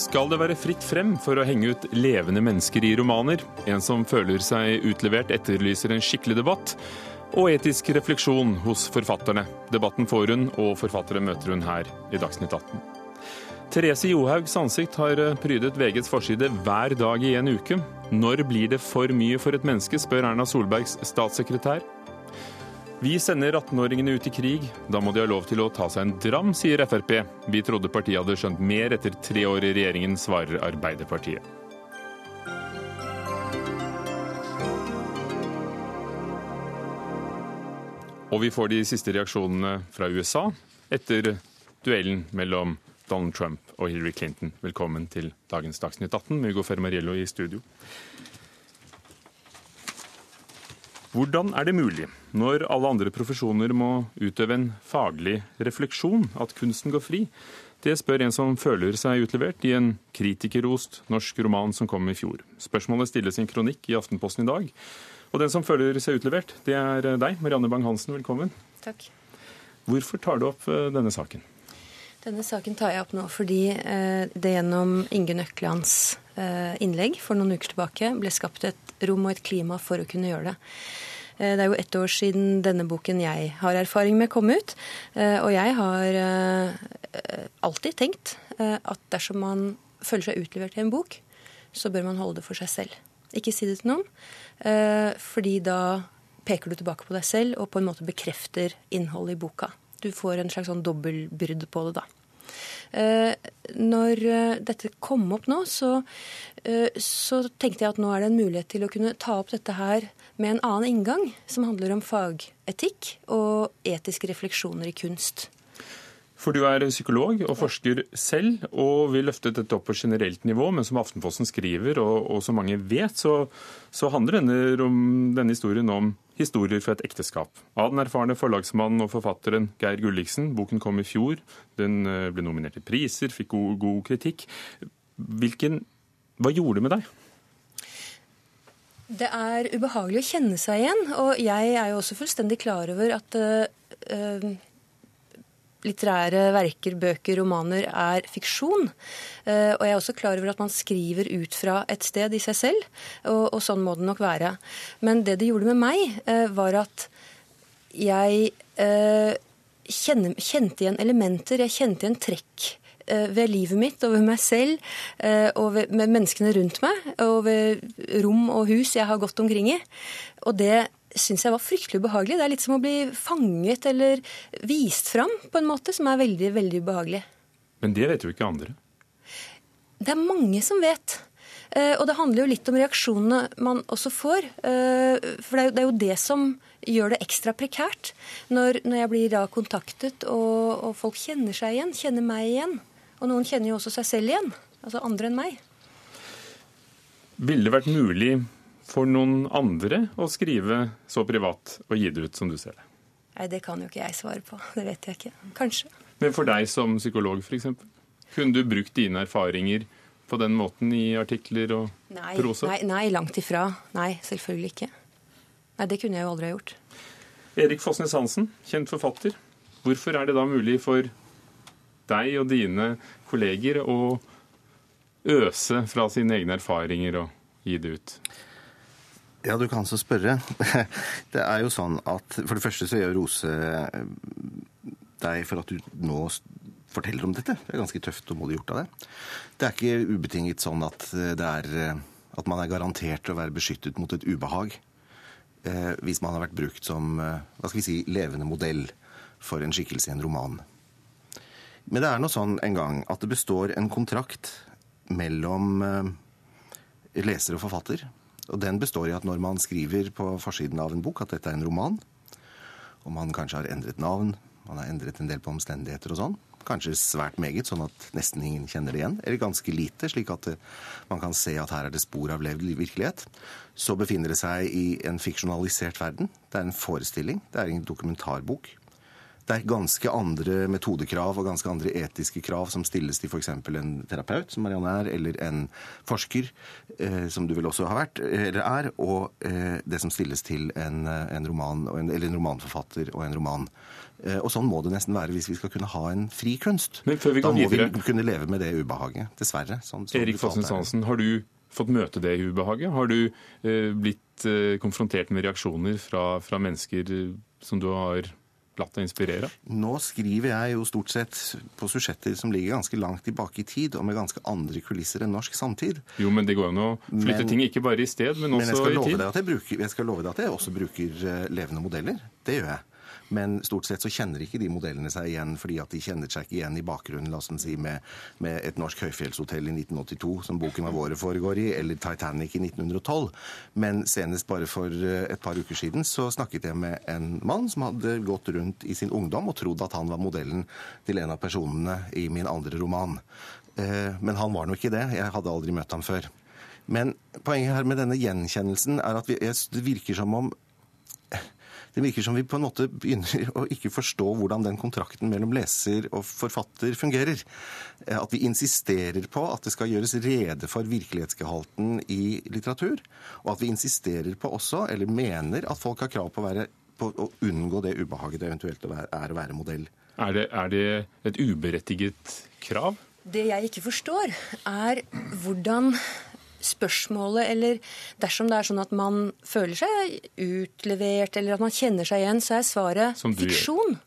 Skal det være fritt frem for å henge ut levende mennesker i romaner? En som føler seg utlevert, etterlyser en skikkelig debatt. Og etisk refleksjon hos forfatterne. Debatten får hun, og forfattere møter hun her i Dagsnytt 18. Therese Johaugs ansikt har prydet VGs forside hver dag i en uke. Når blir det for mye for et menneske, spør Erna Solbergs statssekretær. Vi sender 18-åringene ut i krig. Da må de ha lov til å ta seg en dram, sier Frp. Vi trodde partiet hadde skjønt mer etter tre år i regjeringen, svarer Arbeiderpartiet. Og vi får de siste reaksjonene fra USA etter duellen mellom Donald Trump og Hillary Clinton. Velkommen til dagens Dagsnytt 18 med Fermariello i studio. Hvordan er det mulig, når alle andre profesjoner må utøve en faglig refleksjon, at kunsten går fri? Det spør en som føler seg utlevert i en kritikerrost norsk roman som kom i fjor. Spørsmålet stilles i en kronikk i Aftenposten i dag. Og den som føler seg utlevert, det er deg, Marianne Bang-Hansen. Velkommen. Takk. Hvorfor tar du opp eh, denne saken? Denne saken tar jeg opp nå fordi eh, det gjennom Ingunn Øklands eh, innlegg for noen uker tilbake ble skapt et rom og et klima for å kunne gjøre det. Eh, det er jo ett år siden denne boken jeg har erfaring med, kom ut. Eh, og jeg har eh, alltid tenkt at dersom man føler seg utlevert i en bok, så bør man holde det for seg selv. Ikke si det til noen, fordi da peker du tilbake på deg selv og på en måte bekrefter innholdet i boka. Du får en slags sånn dobbeltbyrde på det da. Når dette kom opp nå, så, så, tenkte jeg at nå er det en mulighet til å kunne ta opp dette her med en annen inngang, som handler om fagetikk og etiske refleksjoner i kunst. For du er psykolog og forsker selv, og vil løfte dette opp på generelt nivå. Men som Aftenposten skriver, og, og som mange vet, så, så handler denne, om, denne, historien om historier fra et ekteskap. Av den erfarne forlagsmannen og forfatteren Geir Gulliksen. Boken kom i fjor. Den eh, ble nominert til priser, fikk god, god kritikk. Hvilken, hva gjorde det med deg? Det er ubehagelig å kjenne seg igjen, og jeg er jo også fullstendig klar over at uh, litterære verker, bøker, romaner er fiksjon. Uh, og jeg er også klar over at man skriver ut fra et sted i seg selv, og, og sånn må det nok være. Men det det gjorde med meg, uh, var at jeg kjente, igjen elementer, jeg kjente igjen trekk ved livet mitt og ved meg selv eh, og ved, med menneskene rundt meg og ved rom og hus jeg har gått omkring i. Og det syns jeg var fryktelig ubehagelig. Det er litt som å bli fanget eller vist fram på en måte, som er veldig, veldig ubehagelig. Men det vet jo ikke andre. Det er mange som vet. Eh, og det handler jo litt om reaksjonene man også får. For det er jo det som gjør det ekstra prekært. Når, jeg blir da kontaktet og folk kjenner seg igjen, kjenner meg igjen. Og noen kjenner jo også seg selv igjen. Altså andre enn meg. Ville det vært mulig for noen andre å skrive så privat og gi det ut som du ser det? Nei, Det kan jo ikke jeg svare på. Det vet jeg ikke. Kanskje. Men for deg som psykolog, f.eks.? Kunne du brukt dine erfaringer på den måten i artikler og nei, prosa? Nei, nei, langt ifra. Nei, selvfølgelig ikke. Nei, Det kunne jeg jo aldri ha gjort. Erik Fossnes Hansen, kjent forfatter. Hvorfor er det da mulig for deg og dine kolleger å øse fra sine egne erfaringer og gi det ut? Ja, du kan så spørre. Det er jo sånn at For det første så gjør Rose deg for at du nå forteller om dette. Det er ganske tøft og modig gjort av deg. Det er ikke ubetinget sånn at, det er, at man er garantert å være beskyttet mot et ubehag eh, hvis man har vært brukt som hva skal vi si, levende modell for en skikkelse i en roman. Men det er nå sånn en gang at det består en kontrakt mellom eh, leser og forfatter. Og den består i at når man skriver på forsiden av en bok at dette er en roman, og man kanskje har endret navn, man har endret en del på omstendigheter og sånn, kanskje svært meget, sånn at nesten ingen kjenner det igjen, eller ganske lite, slik at eh, man kan se at her er det spor av levd virkelighet, så befinner det seg i en fiksjonalisert verden. Det er en forestilling, det er en dokumentarbok. Det er ganske andre metodekrav og ganske andre etiske krav som stilles til f.eks. en terapeut, som Marianne er, eller en forsker, eh, som du vel også har vært, eller er, og eh, det som stilles til en, en roman, en, eller en romanforfatter og en roman. Eh, og sånn må det nesten være hvis vi skal kunne ha en fri kunst. Men før vi går da må vi kunne leve med det ubehaget. Dessverre. Sånn, sånn Erik Fossen Hansen, har du fått møte det ubehaget? Har du eh, blitt eh, konfrontert med reaksjoner fra, fra mennesker eh, som du har latt deg inspirere? Nå skriver jeg jo stort sett på susjetter som ligger ganske langt tilbake i tid, og med ganske andre kulisser enn norsk samtid. Jo, men det går an å flytte Men- ting ikke bare i sted, men også men i tid. Men jeg, skal love deg at jeg også bruker eh, levende modeller. Det gjør jeg. Men stort sett så kjenner ikke de modellene seg igjen fordi at de kjenner seg ikke igjen i bakgrunnen la oss si, med, med et norsk høyfjellshotell i 1982, som boken av året foregår i, eller Titanic i 1912. Men senest bare for eh, et par uker siden så snakket jeg med en mann som hadde gått rundt i sin ungdom og trodd at han var modellen til en av personene i min andre roman. Eh, Men han var nå ikke det. Jeg hadde aldri møtt ham før. Men poenget her med denne gjenkjennelsen er at det virker som om det virker som vi på en måte begynner å ikke forstå hvordan den kontrakten mellom leser og forfatter fungerer. Eh, At vi insisterer på at det skal gjøres rede for virkelighetsgehalten i litteratur. Og at vi insisterer på også, eller mener, at folk har krav på å, være, på å unngå det ubehaget det eventuelt er å være modell. Er det, er det et uberettiget krav? Det jeg ikke forstår, er hvordan spørsmålet, eller dersom det er sånn at man føler seg utlevert, eller at man kjenner seg igjen, så er svaret fiksjon.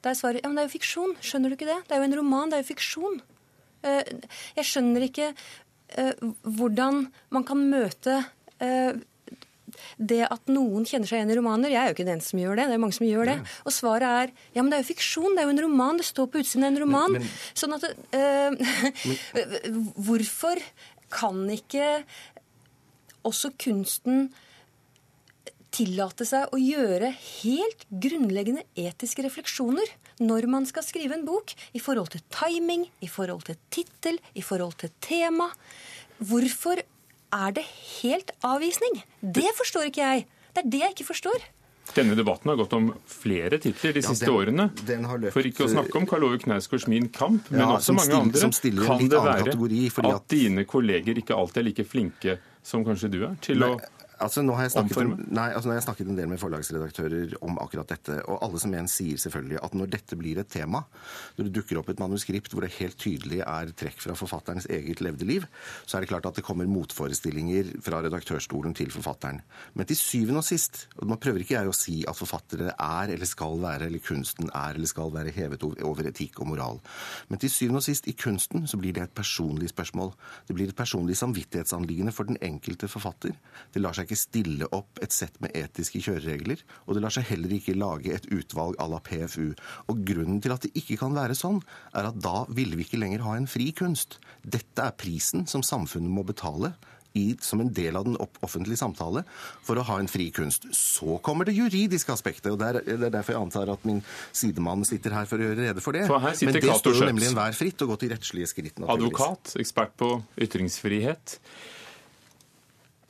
Det er svaret, ja, men det er jo fiksjon. Skjønner du ikke det? Det er jo en roman, det er jo fiksjon. Eh, Jeg skjønner ikke eh, hvordan man kan møte eh, det at noen kjenner seg igjen i romaner. Jeg er jo ikke den som gjør det. Det er mange som gjør det. Og svaret er ja, men det er jo fiksjon. Det er jo en roman. Det står på utsiden av en roman. Men- men- sånn at eh, Hvorfor kan ikke også kunsten tillate seg å gjøre helt grunnleggende etiske refleksjoner når man skal skrive en bok, i forhold til timing, i forhold til tittel, i forhold til tema. Hvorfor er det helt avvisning? Det forstår ikke jeg. Det er det jeg ikke forstår. Denne debatten har gått om flere titler de Ja, siste den- årene. den har løpt- For ikke å snakke om Karl Ove Knausgårds Min kamp, men Ja, også mange andre. stiller en kan det være kategori, at at- dine kolleger ikke alltid er like flinke som kanskje du er, til Nei, å altså nå har jeg snakket, en, nei, altså nå har jeg snakket en del med forlagsredaktører om akkurat dette, og alle som en sier selvfølgelig at når dette blir et tema, når det dukker opp et manuskript hvor det helt tydelig er trekk fra forfatterens eget levde liv, så er det klart at det kommer motforestillinger fra redaktørstolen til forfatteren. Men til syvende og sist, og nå prøver ikke jeg å si at forfattere er eller skal være, eller kunsten er eller skal være hevet over- over etikk og moral, men til syvende og sist i kunsten så blir det et personlig spørsmål. Det blir et personlig samvittighetsanliggende for den enkelte forfatter. Det lar seg ikke stille opp et sett med etiske kjøreregler, og det lar seg heller ikke lage et utvalg à la PFU. Og grunnen til at det ikke kan være sånn, er at da ville vi ikke lenger ha en fri kunst. Dette er prisen som samfunnet må betale. I, som en del av den offentlige samtale for å ha en fri kunst. Så kommer det juridiske aspektet, og det er, er derfor jeg antar at min sidemann sitter her for å gjøre rede for det. For Men det står jo nemlig enhver fritt å gå til rettslige skritt. advokat, ekspert på ytringsfrihet.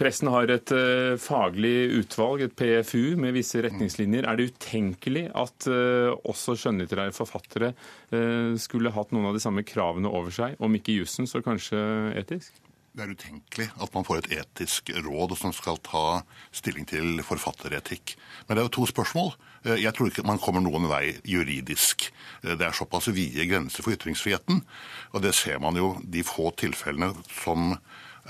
Pressen har et eh, faglig utvalg, et PFU, med visse retningslinjer. Er det utenkelig at eh, også skjønnlitterære forfattere eh, skulle hatt noen av de samme kravene over seg, om ikke jussen, så kanskje etisk? Det er utenkelig at man får et etisk råd som skal ta stilling til forfatteretikk. Men det er jo to spørsmål. Jeg tror ikke man kommer noen vei juridisk. Det er såpass vide grenser for ytringsfriheten, og det ser man jo de få tilfellene som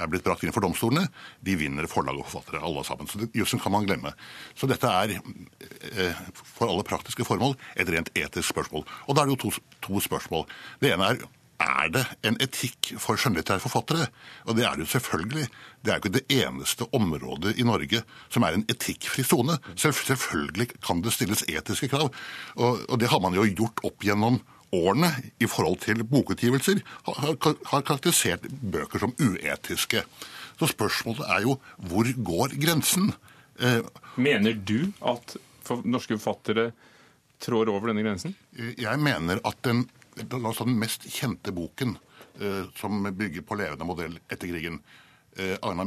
er blitt brakt inn for domstolene, de vinner forlag og forfattere, alle sammen. Så Jussen kan man glemme. Så dette er eh, for alle praktiske formål et rent etisk spørsmål. Og da er det jo to, to spørsmål. Det ene er er det en etikk for skjønnlitterære forfattere? Og det er det jo selvfølgelig. Det er jo ikke det eneste området i Norge som er en etikkfri sone. Selv, selvfølgelig kan det stilles etiske krav. Og, og det har man jo gjort opp gjennom årene i forhold til bokutgivelser. Har, karakterisert bøker som uetiske. Så spørsmålet er jo hvor går grensen? Eh, Mener du at norske forfattere trår over denne grensen? Jeg mener at den, ta den mest kjente boken eh, som bygger på levende modell etter krigen, Arna Agna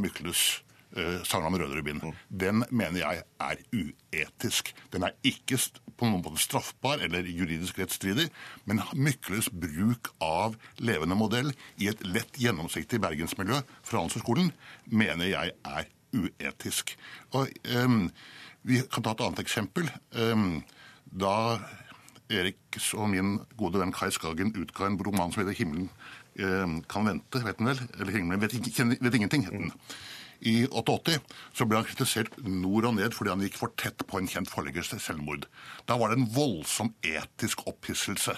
Uh, 'Sangen om røde rubin'. Den mener jeg er uetisk. Den er ikke på noen måte straffbar eller juridisk rettsstridig, men Mykles bruk av levende modell i et lett gjennomsiktig bergensmiljø fra Handelshøyskolen mener jeg er uetisk. Og um, Vi kan ta et annet eksempel. Um, da Eriks og min gode venn Kai Skagen utga en roman som heter 'Himmelen uh, kan vente', vet den vel? Eller 'Himmelen vet, vet ingenting', het den. I 88 så ble han kritisert nord og ned fordi han gikk for tett på en kjent forleggers selvmord. Da var det en voldsom etisk opphisselse.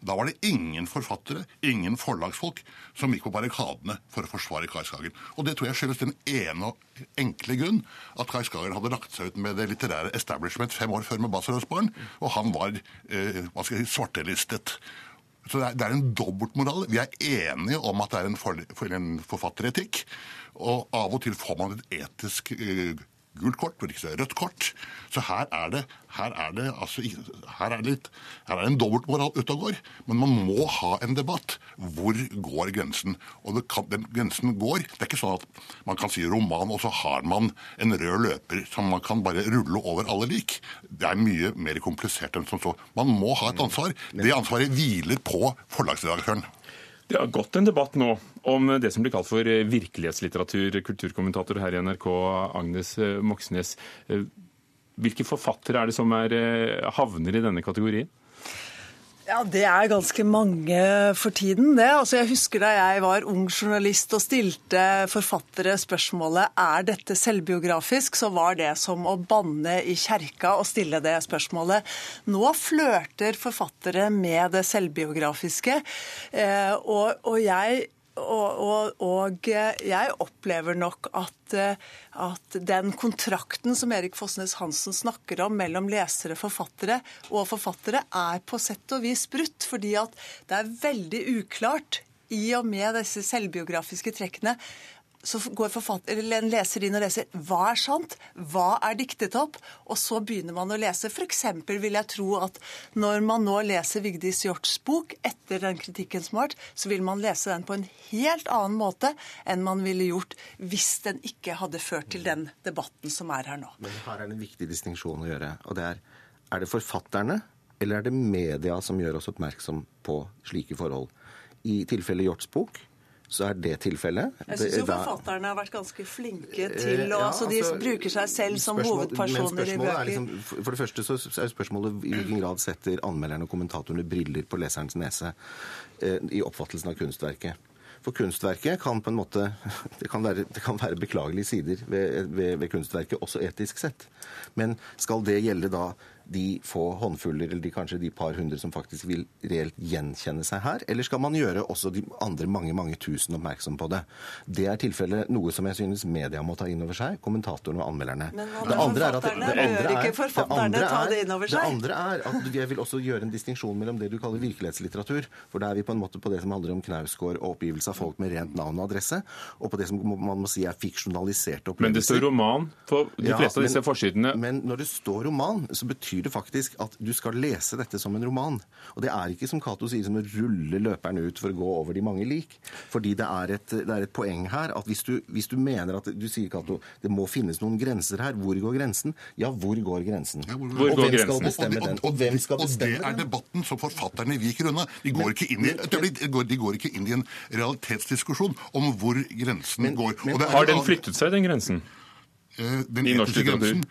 Da var det ingen forfattere, ingen forlagsfolk, som gikk på barrikadene for å forsvare Kai Skagen. Og det tror jeg skyldes den ene og enkle grunn at Kai Skagen hadde lagt seg ut med det litterære establishment fem år før med barn, og han var eh, hva skal jeg si, svartelistet. Så det er, det er en dobbeltmoral. Vi er enige om at det er en, for en forfatteretikk. Og av og til får man et etisk eh, gult kort, og ikke rødt kort. Så her er det, her er det, altså, her er det, litt, her er det en dobbeltmoral ute og går. Men man må ha en debatt. Hvor går grensen? Og kan, den grensen går Det er ikke sånn at man kan si roman, og så har man en rød løper som man kan bare rulle over alle lik. Det er mye mer komplisert enn som så. Man må ha et ansvar. Det ansvaret hviler på forlagsredaktøren. Det har gått en debatt nå om det som blir kalt for eh, virkelighetslitteratur. Kulturkommentator her i NRK, Agnes eh, Moxnes. Eh, hvilke forfattere er det som er, havner i denne kategorien? Ja, Det er ganske mange for tiden, det. Altså, jeg husker da jeg var ung journalist og stilte forfattere spørsmålet er dette selvbiografisk, så var det som å banne i kjerka og stille det spørsmålet. Nå flørter forfattere med det selvbiografiske, eh, og, og jeg og, og, og, jeg opplever nok at, at, den kontrakten som Erik Fossnes Hansen snakker om mellom lesere, forfattere og forfattere, er på sett og vis brutt. Fordi at det er veldig uklart i og med disse selvbiografiske trekkene så går en leser inn og leser hva er sant, hva er diktet opp, og så begynner man å lese. F.eks. vil jeg tro at når man nå leser Vigdis Hjorts bok etter den kritikken som har vært, så vil man lese den på en helt annen måte enn man ville gjort hvis den ikke hadde ført til den debatten som er her nå. Men her er det en viktig distinksjon å gjøre, og det er er det forfatterne eller er det media som gjør oss oppmerksom på slike forhold? I tilfellet Hjorts bok så er det tilfellet. Jeg syns jo forfatterne har vært ganske flinke eh, til å ja, altså, De altså, bruker seg selv som hovedpersoner i bøker. Liksom, for det første så er spørsmålet i hvilken grad setter anmelderne og kommentatorene briller på leserens nese eh, i oppfattelsen av kunstverket. For kunstverket kan på en måte Det kan være, det kan være beklagelige sider ved, ved, ved kunstverket, også etisk sett. Men skal det gjelde da de få håndfuller, eller de, kanskje de par hundre som faktisk vil reelt gjenkjenne seg her? Eller skal man gjøre også de andre mange mange tusen oppmerksom på det? Det er tilfellet noe som jeg synes media må ta inn over seg, kommentatorene og anmelderne. Men forfatterne? gjør ikke forfatterne ta det inn over seg? Det andre er at jeg vil også gjøre en distinksjon mellom det du kaller virkelighetslitteratur, for da er vi på en måte på det som handler om knausgård og oppgivelse av folk med rent navn og adresse, og på det som man må si er fiksjonaliserte opplevelser. Men det står roman på de fleste ja, av disse forsidene. Men når det står roman, så betyr betyr det faktisk at du skal lese dette som en roman. Og det er ikke som Cato sier, som å rulle løperen ut for å gå over de mange lik. Fordi det er et, det er et poeng her at hvis du, hvis du, mener at Du sier, Cato, det må finnes noen grenser her. Hvor går grensen? Ja, hvor går grensen? Ja, hvor, hvor og hvem skal bestemme den? Og, hvem skal bestemme den? Og det er debatten som forfatterne viker unna. De går, ikke inn i, de går ikke inn i en realitetsdiskusjon om hvor grensen men, går. Men, har den flyttet seg, den grensen? Eh, den I norsk litteratur?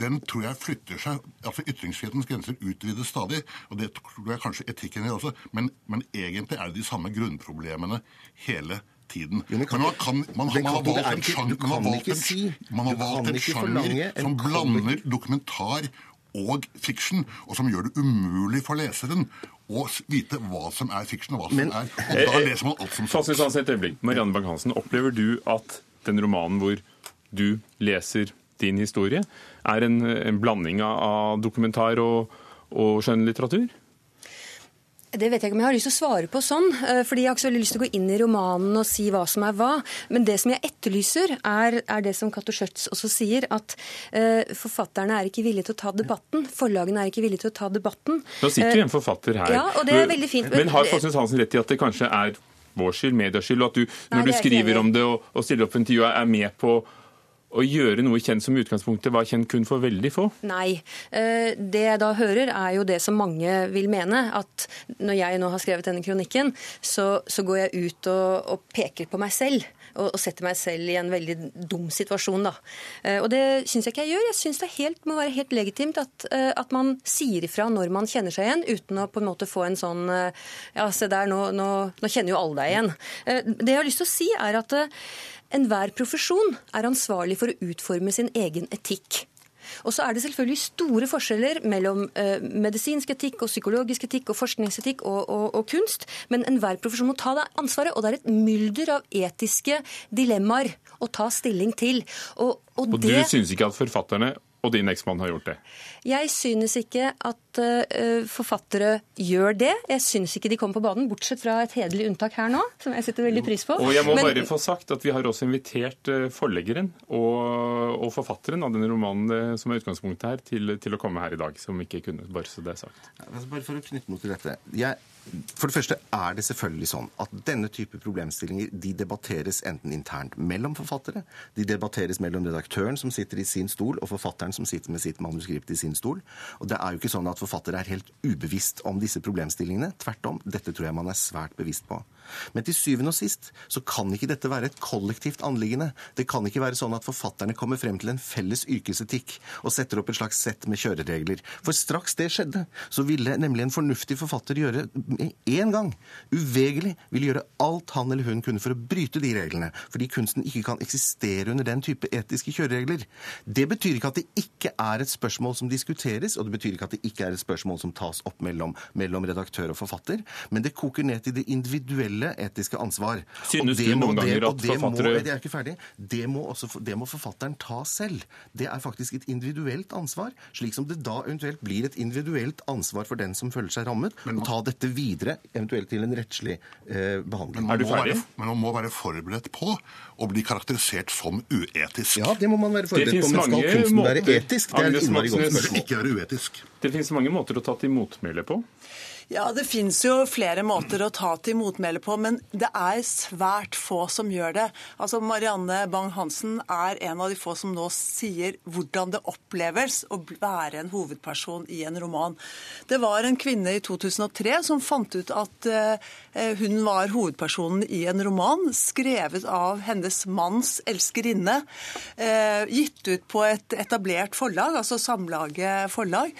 Den tror jeg flytter seg. altså Ytringsfrihetens grenser utvides stadig, og det tror jeg kanskje etikken gjør også, men, men egentlig er det de samme grunnproblemene hele tiden. men, man, kan, man, man, har valgt en sjanger som blander dokumentar og fiksjon, og som gjør det umulig for leseren å vite hva som er fiksjon og hva som er Og da eh, leser man alt som sånn. Marianne Bang-Hansen, opplever du at den romanen hvor du leser din historie, er en, en blanding av dokumentar og, og skjønnlitteratur? Det vet jeg ikke om jeg har lyst til å svare på sånn. Eh, fordi Jeg har ikke så veldig lyst til å gå inn i romanen og si hva som er hva. Men det som jeg etterlyser, er, er det som Cato Schjøtz også sier, at uh, forfatterne er ikke villige til å ta debatten. Forlagene er ikke villige til å ta debatten. Nå sitter jo en forfatter her. Ja, og det er veldig fint. Men har Fossnes Hansen rett i at det kanskje er vår skyld, medias skyld, og at du, når Nei, du skriver om det og, og stiller opp for intervjuet, er med på å gjøre noe kjent som utgangspunktet var kjent kun for veldig få? Nei. Eh, det jeg da hører, er jo det som mange vil mene. At når jeg nå har skrevet denne kronikken, så, så går jeg ut og, og, peker på meg selv. Og, og, setter meg selv i en veldig dum situasjon, da. Eh, og det syns jeg ikke jeg gjør. Jeg syns det helt, må være helt legitimt at, eh, at, man sier ifra når man kjenner seg igjen, uten å på en måte få en sånn Ja, se der, nå, nå, nå kjenner jo alle deg igjen. Det jeg har lyst til å si, er at Enhver profesjon er ansvarlig for å utforme sin egen etikk. Og så er det selvfølgelig store forskjeller mellom eh, medisinsk etikk og psykologisk etikk og forskningsetikk og, og, og, kunst, men enhver profesjon må ta det ansvaret. Og det er et mylder av etiske dilemmaer å ta stilling til. Og, og, og det... du synes ikke at forfatterne og din eksmann har gjort det? Jeg synes ikke at uh, forfattere gjør det. Jeg synes ikke de kommer på banen, bortsett fra et hederlig unntak her nå, som jeg setter veldig pris på. Og jeg må Men... bare få sagt at Vi har også invitert uh, forleggeren og, og, forfatteren av denne romanen uh, som er utgangspunktet her, til, til, å komme her i dag, som ikke kunne, bare så det er sagt. Altså, bare for å knytte noe til dette. Jeg for det første er det selvfølgelig sånn at denne type problemstillinger de debatteres enten internt mellom forfattere, de debatteres mellom redaktøren som sitter i sin stol, og forfatteren som sitter med sitt manuskript i sin stol. Og det er jo ikke sånn at forfattere er helt ubevisst om disse problemstillingene. Tvert om, dette tror jeg man er svært bevisst på. Men til syvende og sist så kan ikke dette være et kollektivt anliggende. Det kan ikke være sånn at forfatterne kommer frem til en felles yrkesetikk og setter opp et slags sett med kjøreregler. For straks det skjedde, så ville nemlig en fornuftig forfatter gjøre med en gang, uvegerlig, ville gjøre alt han eller hun kunne for å bryte de reglene. Fordi kunsten ikke kan eksistere under den type etiske kjøreregler. Det betyr ikke at det ikke er et spørsmål som diskuteres, og det betyr ikke at det ikke er et spørsmål som tas opp mellom, mellom redaktør og forfatter, men det koker ned til det individuelle individuelle etiske ansvar. Synes du noen ganger at forfattere Det er ikke ferdig. Det må, også, det må forfatteren ta selv. Det er faktisk et individuelt ansvar, slik som det da eventuelt blir et individuelt ansvar for den som føler seg rammet, å ta dette videre, eventuelt til en rettslig eh, behandling. Er du ferdig? Være, men man må være forberedt på å bli karakterisert som uetisk. Ja, det må man være forberedt på. Men skal kunsten være etisk? Det er et innmari godt spørsmål. Ikke være uetisk. Det finnes mange måter å ta til motmæle på. Ja, Det finnes jo flere måter å ta til motmæle på, men det er svært få som gjør det. Altså, Marianne Bang-Hansen er en av de få som nå sier hvordan det oppleves å være en hovedperson i en roman. Det var en kvinne i 2003 som fant ut at uh, hun var hovedpersonen i en roman skrevet av hennes manns elskerinne, uh, gitt ut på et etablert forlag, altså Samlaget forlag.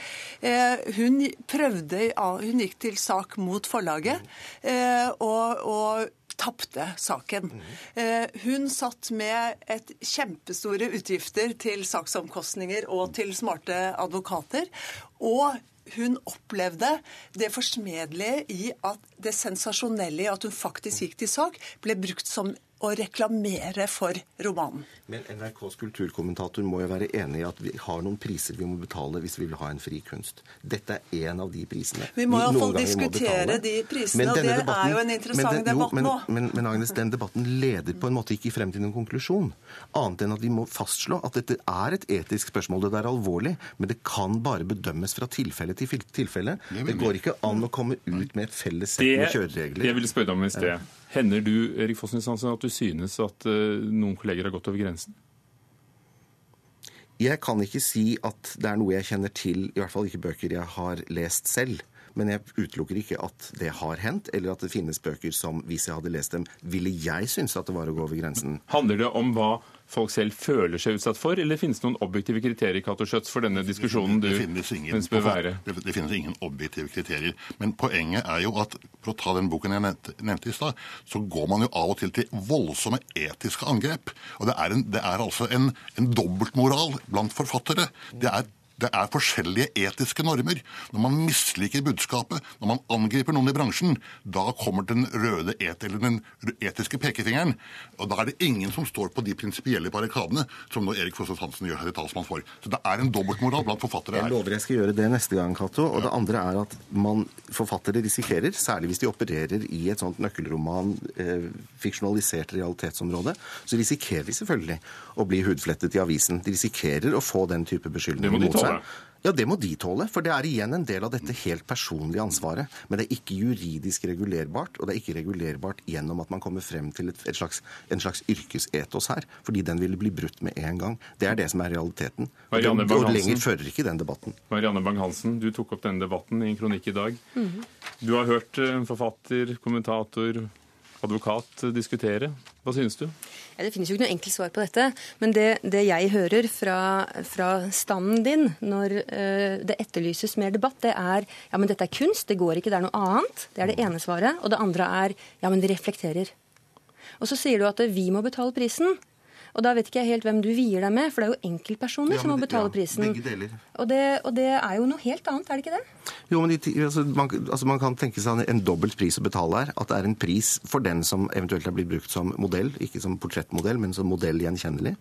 Uh, hun prøvde, hun gikk til sak mot forlaget, eh, og, og saken. Hun satt med et kjempestore utgifter til saksomkostninger og til smarte advokater. Og hun opplevde det forsmedelige i at det sensasjonelle i at hun faktisk gikk til sak, ble brukt som å reklamere for romanen. Men NRKs kulturkommentator må jo være enig i at vi har noen priser vi må betale hvis vi vil ha en fri kunst. Dette er en av de prisene. Vi må iallfall diskutere de prisene, og det debatten, er jo en interessant den, debatt nå. Men, men, Agnes, den debatten leder på en måte ikke frem til noen konklusjon. Annet enn at vi må fastslå at dette er et etisk spørsmål. Det er alvorlig, men det kan bare bedømmes fra tilfelle til tilfelle. Det går ikke an å komme ut med et felles sett med kjøreregler. Det jeg ville spørre om i sted. Hender du Erik Fossnes Hansen, at du synes at uh, noen kolleger har gått over grensen? Jeg kan ikke si at det er noe jeg kjenner til, i hvert fall ikke bøker jeg har lest selv. Men jeg utelukker ikke at det har hendt, eller at det finnes bøker som, hvis jeg hadde lest dem, ville jeg synes at det var å gå over grensen. Handler det om hva folk selv føler seg utsatt for, eller finnes det noen objektive kriterier Kato Schjøtz, for denne diskusjonen du ingen, bør være? Det, det, finnes ingen objektive kriterier. Men poenget er jo at for å ta den boken jeg nevnte, nevnte i stad, så går man jo av og til til voldsomme etiske angrep. Og det er, en, det er altså en, en dobbeltmoral blant forfattere. Det er det er forskjellige etiske normer. Når man misliker budskapet, når man angriper noen i bransjen, da kommer den røde et, eller den etiske pekefingeren. Og da er det ingen som står på de prinsipielle barrikadene som nå Erik Fossås Hansen gjør seg til talsmann for. Så det er en dobbeltmoral blant forfattere her. Jeg lover jeg skal gjøre det neste gang, Cato. Og ja. det andre er at man, forfattere risikerer, særlig hvis de opererer i et sånt nøkkelroman, eh, fiksjonalisert realitetsområde, så risikerer de selvfølgelig å bli hudflettet i avisen. De risikerer å få den type beskyldninger mot seg. Tåle. Ja, det må de tåle, for det er igjen en del av dette helt personlige ansvaret. Men det er ikke juridisk regulerbart, og det er ikke regulerbart gjennom at man kommer frem til et, et slags, en slags yrkesetos her, fordi den ville bli brutt med en gang. Det er det som er realiteten. Og, Marianne det, og Bang-Hansen. lenger fører ikke den debatten. Marianne Bang-Hansen, du tok opp denne debatten i en kronikk i dag. Du har hørt eh, forfatter, kommentator, advokat diskutere. Hva synes du? Ja, det finnes jo ikke noe enkelt svar på dette. Men det, det jeg hører fra, fra standen din når uh, det etterlyses mer debatt, det er ja, men dette er kunst, det går ikke, det er noe annet. Det er det ene svaret. Og det andre er ja, men vi reflekterer. Og så sier du at vi må betale prisen. Og da vet ikke jeg helt hvem du vier deg med, for det er jo enkeltpersoner Ja, som må det- betale ja, prisen. Og det, og det er jo noe helt annet, er det ikke det? Jo, men de, altså, man, altså, man kan tenke seg en dobbelt pris å betale her. At det er en pris for den som eventuelt er blitt brukt som modell, ikke som portrettmodell, men som modell gjenkjennelig.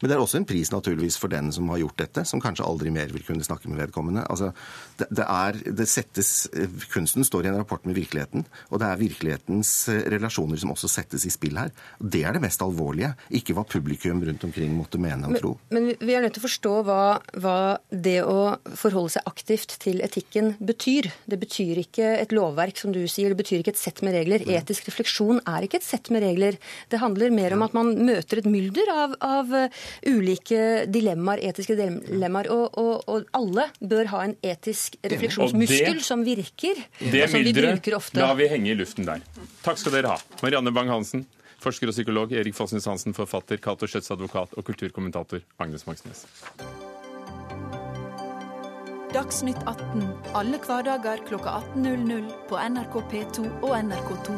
Men det er også en pris naturligvis for den som har gjort dette, som kanskje aldri mer vil kunne snakke med vedkommende. Altså, det, det er, det settes, eh, kunsten står i en rapport med virkeligheten, og det er virkelighetens eh, relasjoner som også settes i spill her. Det er det mest alvorlige, ikke hva publikum rundt omkring måtte mene og tro. Men vi- vi er nødt til å forstå hva, hva det å forholde seg aktivt til etikken betyr. Det betyr ikke et lovverk, som du sier. Det betyr ikke et sett med regler. Etisk refleksjon er ikke et sett med regler. Det handler mer om at man møter et mylder av, av uh, ulike dilemmaer, etiske dilemmaer. Og, og, og alle bør ha en etisk refleksjonsmuskel det- som virker. Det og som vi bruker ofte. lar vi henge i luften der. Takk skal dere ha. Marianne Bang-Hansen, forsker og psykolog. Erik Fossnes Hansen, forfatter. Cato Schjøtz, advokat. Og kulturkommentator Agnes Moxnes. Dagsnytt 18 alle hverdager klokka 18.00 på NRK P2 og NRK2.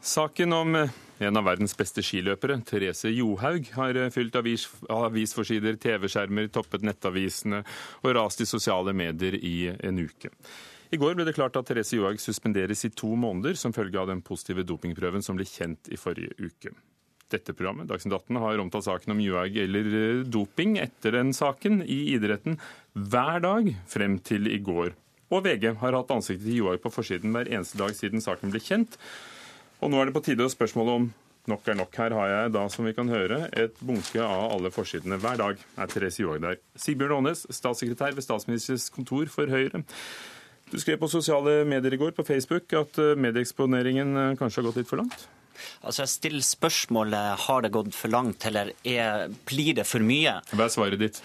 Saken om eh, en av verdens beste skiløpere, Therese Johaug, har eh, fylt avis, avisforsider, TV-skjermer, toppet nettavisene og rast i sosiale medier i en uke. I går ble det klart at Therese Johaug suspenderes i to måneder som følge av den positive dopingprøven som ble kjent i forrige uke. Dette programmet, Dagsnytt 18, har omtalt saken om Johaug eller eh, doping etter den saken i idretten hver dag frem til i går. Og VG har hatt ansiktet til Johaug på forsiden hver eneste dag siden saken ble kjent. Og nå er det på tide å spørsmåle om nok er nok. Her har jeg da, som vi kan høre, et bunke av alle forsidene hver dag. Er Therese Johaug der. Sigbjørn Aanes, statssekretær ved Statsministerens kontor for Høyre. Du skrev på sosiale medier i går på Facebook at eh, medieeksponeringen eh, kanskje har gått litt for langt? Altså, Jeg stiller spørsmålet har det gått for langt, eller er, blir det for mye? Hva er svaret ditt?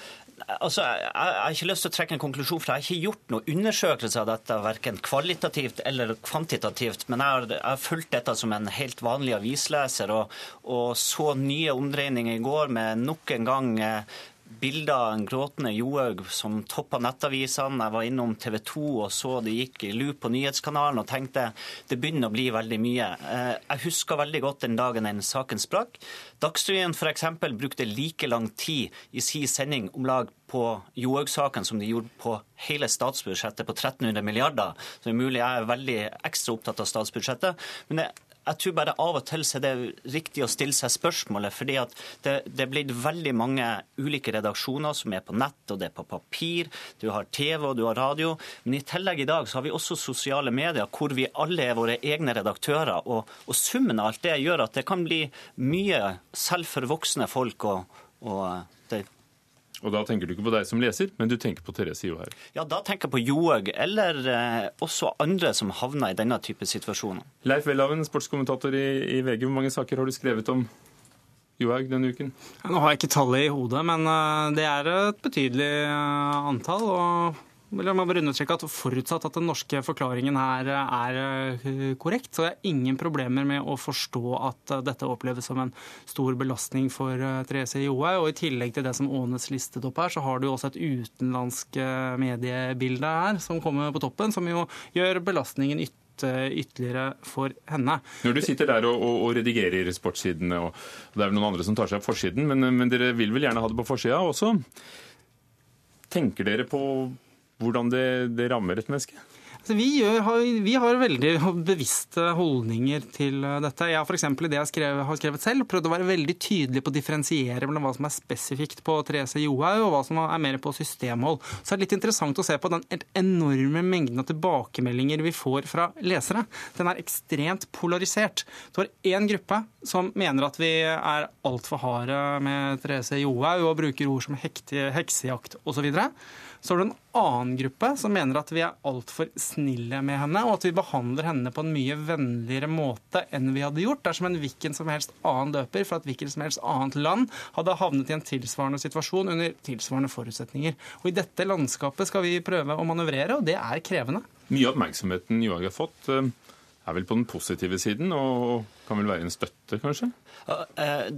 Altså, jeg, jeg har ikke lyst til å trekke en konklusjon, for jeg har ikke gjort noen undersøkelse av dette, verken kvalitativt eller kvantitativt. Men jeg har, jeg har fulgt dette som en helt vanlig avisleser, og, og så nye omdreininger i går med nok en gang eh, bilder av en gråtende Johaug som toppa nettavisene. Jeg var innom TV 2 og så det gikk i loop på nyhetskanalen og tenkte det begynner å bli veldig mye. Eh, Jeg husker veldig godt den dagen den saken sprakk. Dagsrevyen f.eks. brukte like lang tid i sin sending om lag på Johaug-saken som de gjorde på hele statsbudsjettet på 1300 milliarder. Så det er mulig jeg er veldig ekstra opptatt av statsbudsjettet. Men det jeg tror bare av og til så er det riktig å stille seg spørsmålet, fordi at det, det er blitt veldig mange ulike redaksjoner som er på nett, og det er på papir. Du har TV og du har radio. Men i tillegg i dag så har vi også sosiale medier hvor vi alle er våre egne redaktører. Og, og summen av alt det gjør at det kan bli mye selv for voksne folk. og, og Og da tenker du ikke på deg som leser, men du tenker på Therese Johaug. ja, Da tenker jeg på Johaug, eller eh, også andre som havner i denne type situasjoner. Leif Welhaven, sportskommentator i, i VG, hvor mange saker har du skrevet om Johaug denne uken? Nå har jeg ikke tallet i hodet, men uh, det er et betydelig uh, antall. og La meg bare understreke at Forutsatt at den norske forklaringen her er eh, korrekt, så har jeg ingen problemer med å forstå at eh, dette oppleves som en stor belastning for eh, Therese Johaug. Og I tillegg til det som Aanes listet opp her, så har du også et utenlandsk mediebilde her som kommer på toppen, som jo gjør belastningen ytterligere ytterligere for henne. Når du sitter der og, og, og redigerer sportssidene, og det er vel noen andre som tar seg av forsiden, men, men dere vil vel gjerne ha det på forsida også? Tenker dere på hvordan det, det rammer et menneske? Altså, vi, gjør, vi, har, veldig bevisste holdninger til eh, dette. Jeg har f.eks. i det jeg skrev, har skrevet selv, prøvd å være veldig tydelig på å differensiere mellom hva som er spesifikt på Therese Johaug, og hva som er mer på systemhold. Så er det litt interessant å se på den enorme mengden av tilbakemeldinger vi får fra lesere. Den er ekstremt polarisert. Du har én gruppe som mener at vi er altfor harde med Therese Johaug og bruker ord som heksejakt osv. Så har du en annen gruppe som mener at vi er altfor snille med henne, og at vi behandler henne på en mye vennligere måte enn vi hadde gjort dersom en hvilken som helst annen døper fra et hvilket som helst annet land hadde havnet i en tilsvarende situasjon under tilsvarende forutsetninger. Og I dette landskapet skal vi prøve å manøvrere, og det er krevende. Mye av oppmerksomheten Johaug har fått, eh, er vel på den positive siden, og kan vel være en støtte, kanskje? Eh,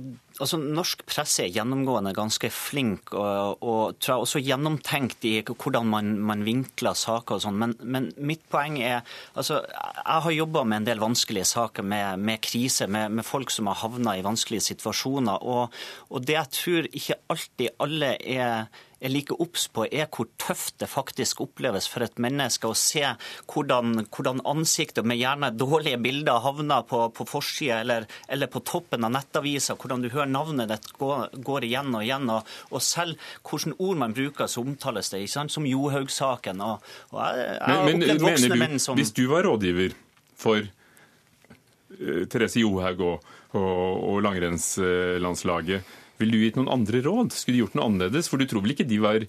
altså, norsk presse er gjennomgående ganske flink og, og tror jeg også gjennomtenkt i hvordan man, man vinkler saker og sånn. Men, men, mitt poeng er altså, Jeg har jobba med en del vanskelige saker med, med krise, med, med, folk som har havna i vanskelige situasjoner. Og, og det jeg tror ikke alltid alle er er like obs på, er hvor tøft det faktisk oppleves for et menneske å se hvordan, hvordan ansiktet med gjerne dårlige bilder havner på, på forsida eller, eller, på toppen av nettavisa, hvordan du hører navnet ditt gå, går igjen og igjen. Og, og, selv hvilke ord man bruker, så omtales det ikke sant? som Johaug-saken. Og, og, jeg, jeg har men, opplevd voksne menn som Hvis du var rådgiver for uh, Therese Johaug og, og, og langrennslandslaget, ville du gitt noen andre råd? Skulle du gjort noe annerledes? For du tror vel ikke de var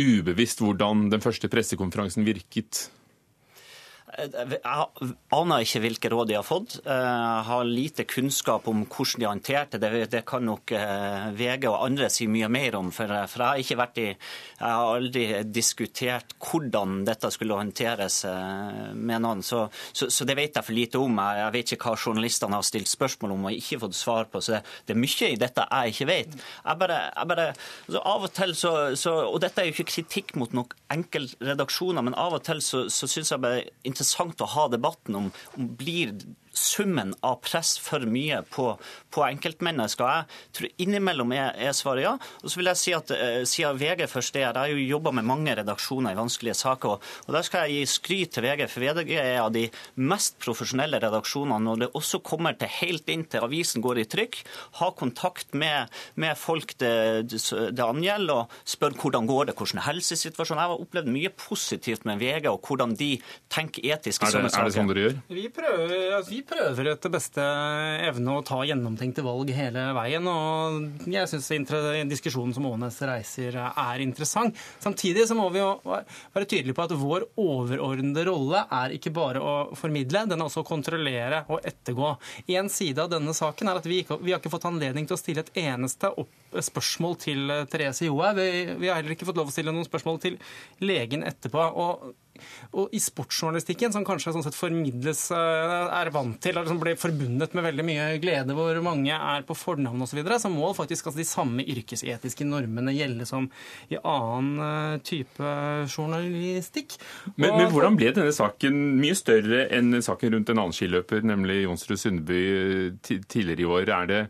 ubevisst hvordan den første pressekonferansen virket? Jeg aner ikke hvilke råd de har fått. Jeg har lite kunnskap om hvordan de har håndtert det. Det kan nok eh, VG og andre si mye mer om. For jeg har, ikke vært i, jeg har aldri diskutert hvordan dette skulle håndteres eh, med noen. Så, så, så det vet jeg for lite om. Jeg vet ikke hva journalistene har stilt spørsmål om og ikke fått svar på. Så det, det er mye i dette jeg ikke vet. Jeg bare, jeg bare altså av og til så, så, Og dette er jo ikke kritikk mot noen enkeltredaksjoner, men av og til så, så syns jeg bare interessant å ha debatten om, om blir summen av press for mye på, på enkeltmennesker. Jeg tror innimellom er, er, svaret ja. Og så vil jeg si at eh, Siden VG først er Jeg har jo jobba med mange redaksjoner i vanskelige saker. Og, og Der skal jeg gi skryt til VG, for VG er av de mest profesjonelle redaksjonene når det også kommer til helt inn til avisen går i trykk. Ha kontakt med, med folk det, det angjelder, og spør hvordan går det, hvordan helsesituasjonen Jeg har opplevd mye positivt med VG og hvordan de tenker etisk i sånne saker. Er det sånn dere gjør? Vi prøver, altså, vi prøver etter beste evne å ta gjennomtenkte valg hele veien. Og jeg syns diskusjonen som Ånes reiser, er interessant. Samtidig så må vi jo være tydelige på at vår overordnede rolle er ikke bare å formidle, den er også å kontrollere og ettergå. En side av denne saken er at vi, ikke, vi har ikke fått anledning til å stille et eneste opp spørsmål til Therese Johaug. Vi, vi, har heller ikke fått lov å stille noen spørsmål til legen etterpå. og og i sportsjournalistikken, som kanskje sånn sett formidles, eh, er vant til eller som blir forbundet med veldig mye glede, hvor mange er på fornavn osv., så, videre, så må faktisk altså, de samme yrkesetiske normene gjelde som i annen eh, type journalistikk. Men, men hvordan ble denne saken mye større enn saken rundt en annen skiløper, nemlig Jonsrud Sundby tidligere i år? Er det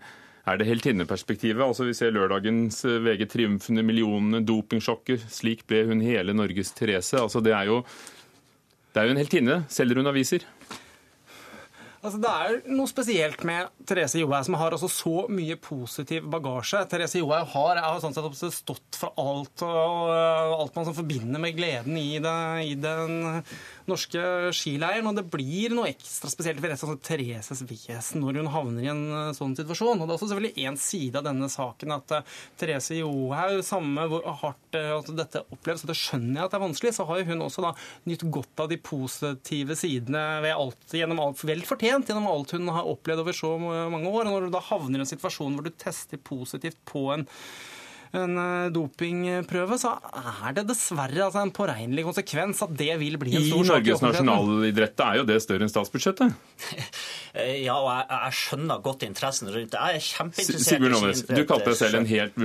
er det heltinneperspektivet. Altså Vi ser lørdagens eh, VG triumfende millionene, dopingsjokket. Slik ble hun hele Norges Therese. Altså Det er jo, det er jo en heltinne, selger hun aviser. Altså, det er noe spesielt med Therese Johaug, som har altså så mye positiv bagasje. Therese Johaug har, har sånn sett stått for alt, og, alt man forbinder med gleden i, det, i den norske skileiren. Og det blir noe ekstra spesielt sånn Thereses vesen når hun havner i en eh, sånn situasjon. Og det er også selvfølgelig én side av denne saken at uh, Therese Johaug, samme hvor hardt uh, at dette oppleves, og det skjønner jeg at det er vanskelig, så har hun også da nytt godt av de positive sidene ved alt, gjennom alt vel fortjent gjennom alt hun har opplevd over så mange år. Og når du da havner i en situasjon hvor du tester positivt på en en eh, dopingprøve, så er det dessverre altså en påregnelig konsekvens at det vil bli en stor sak. I Norges nasjonalidrett er jo det større enn statsbudsjettet? ja, og jeg, jeg, skjønner godt interessen rundt det. Jeg er kjempeinteressert Sigbjørn Aanes, du kalte deg selv en helt,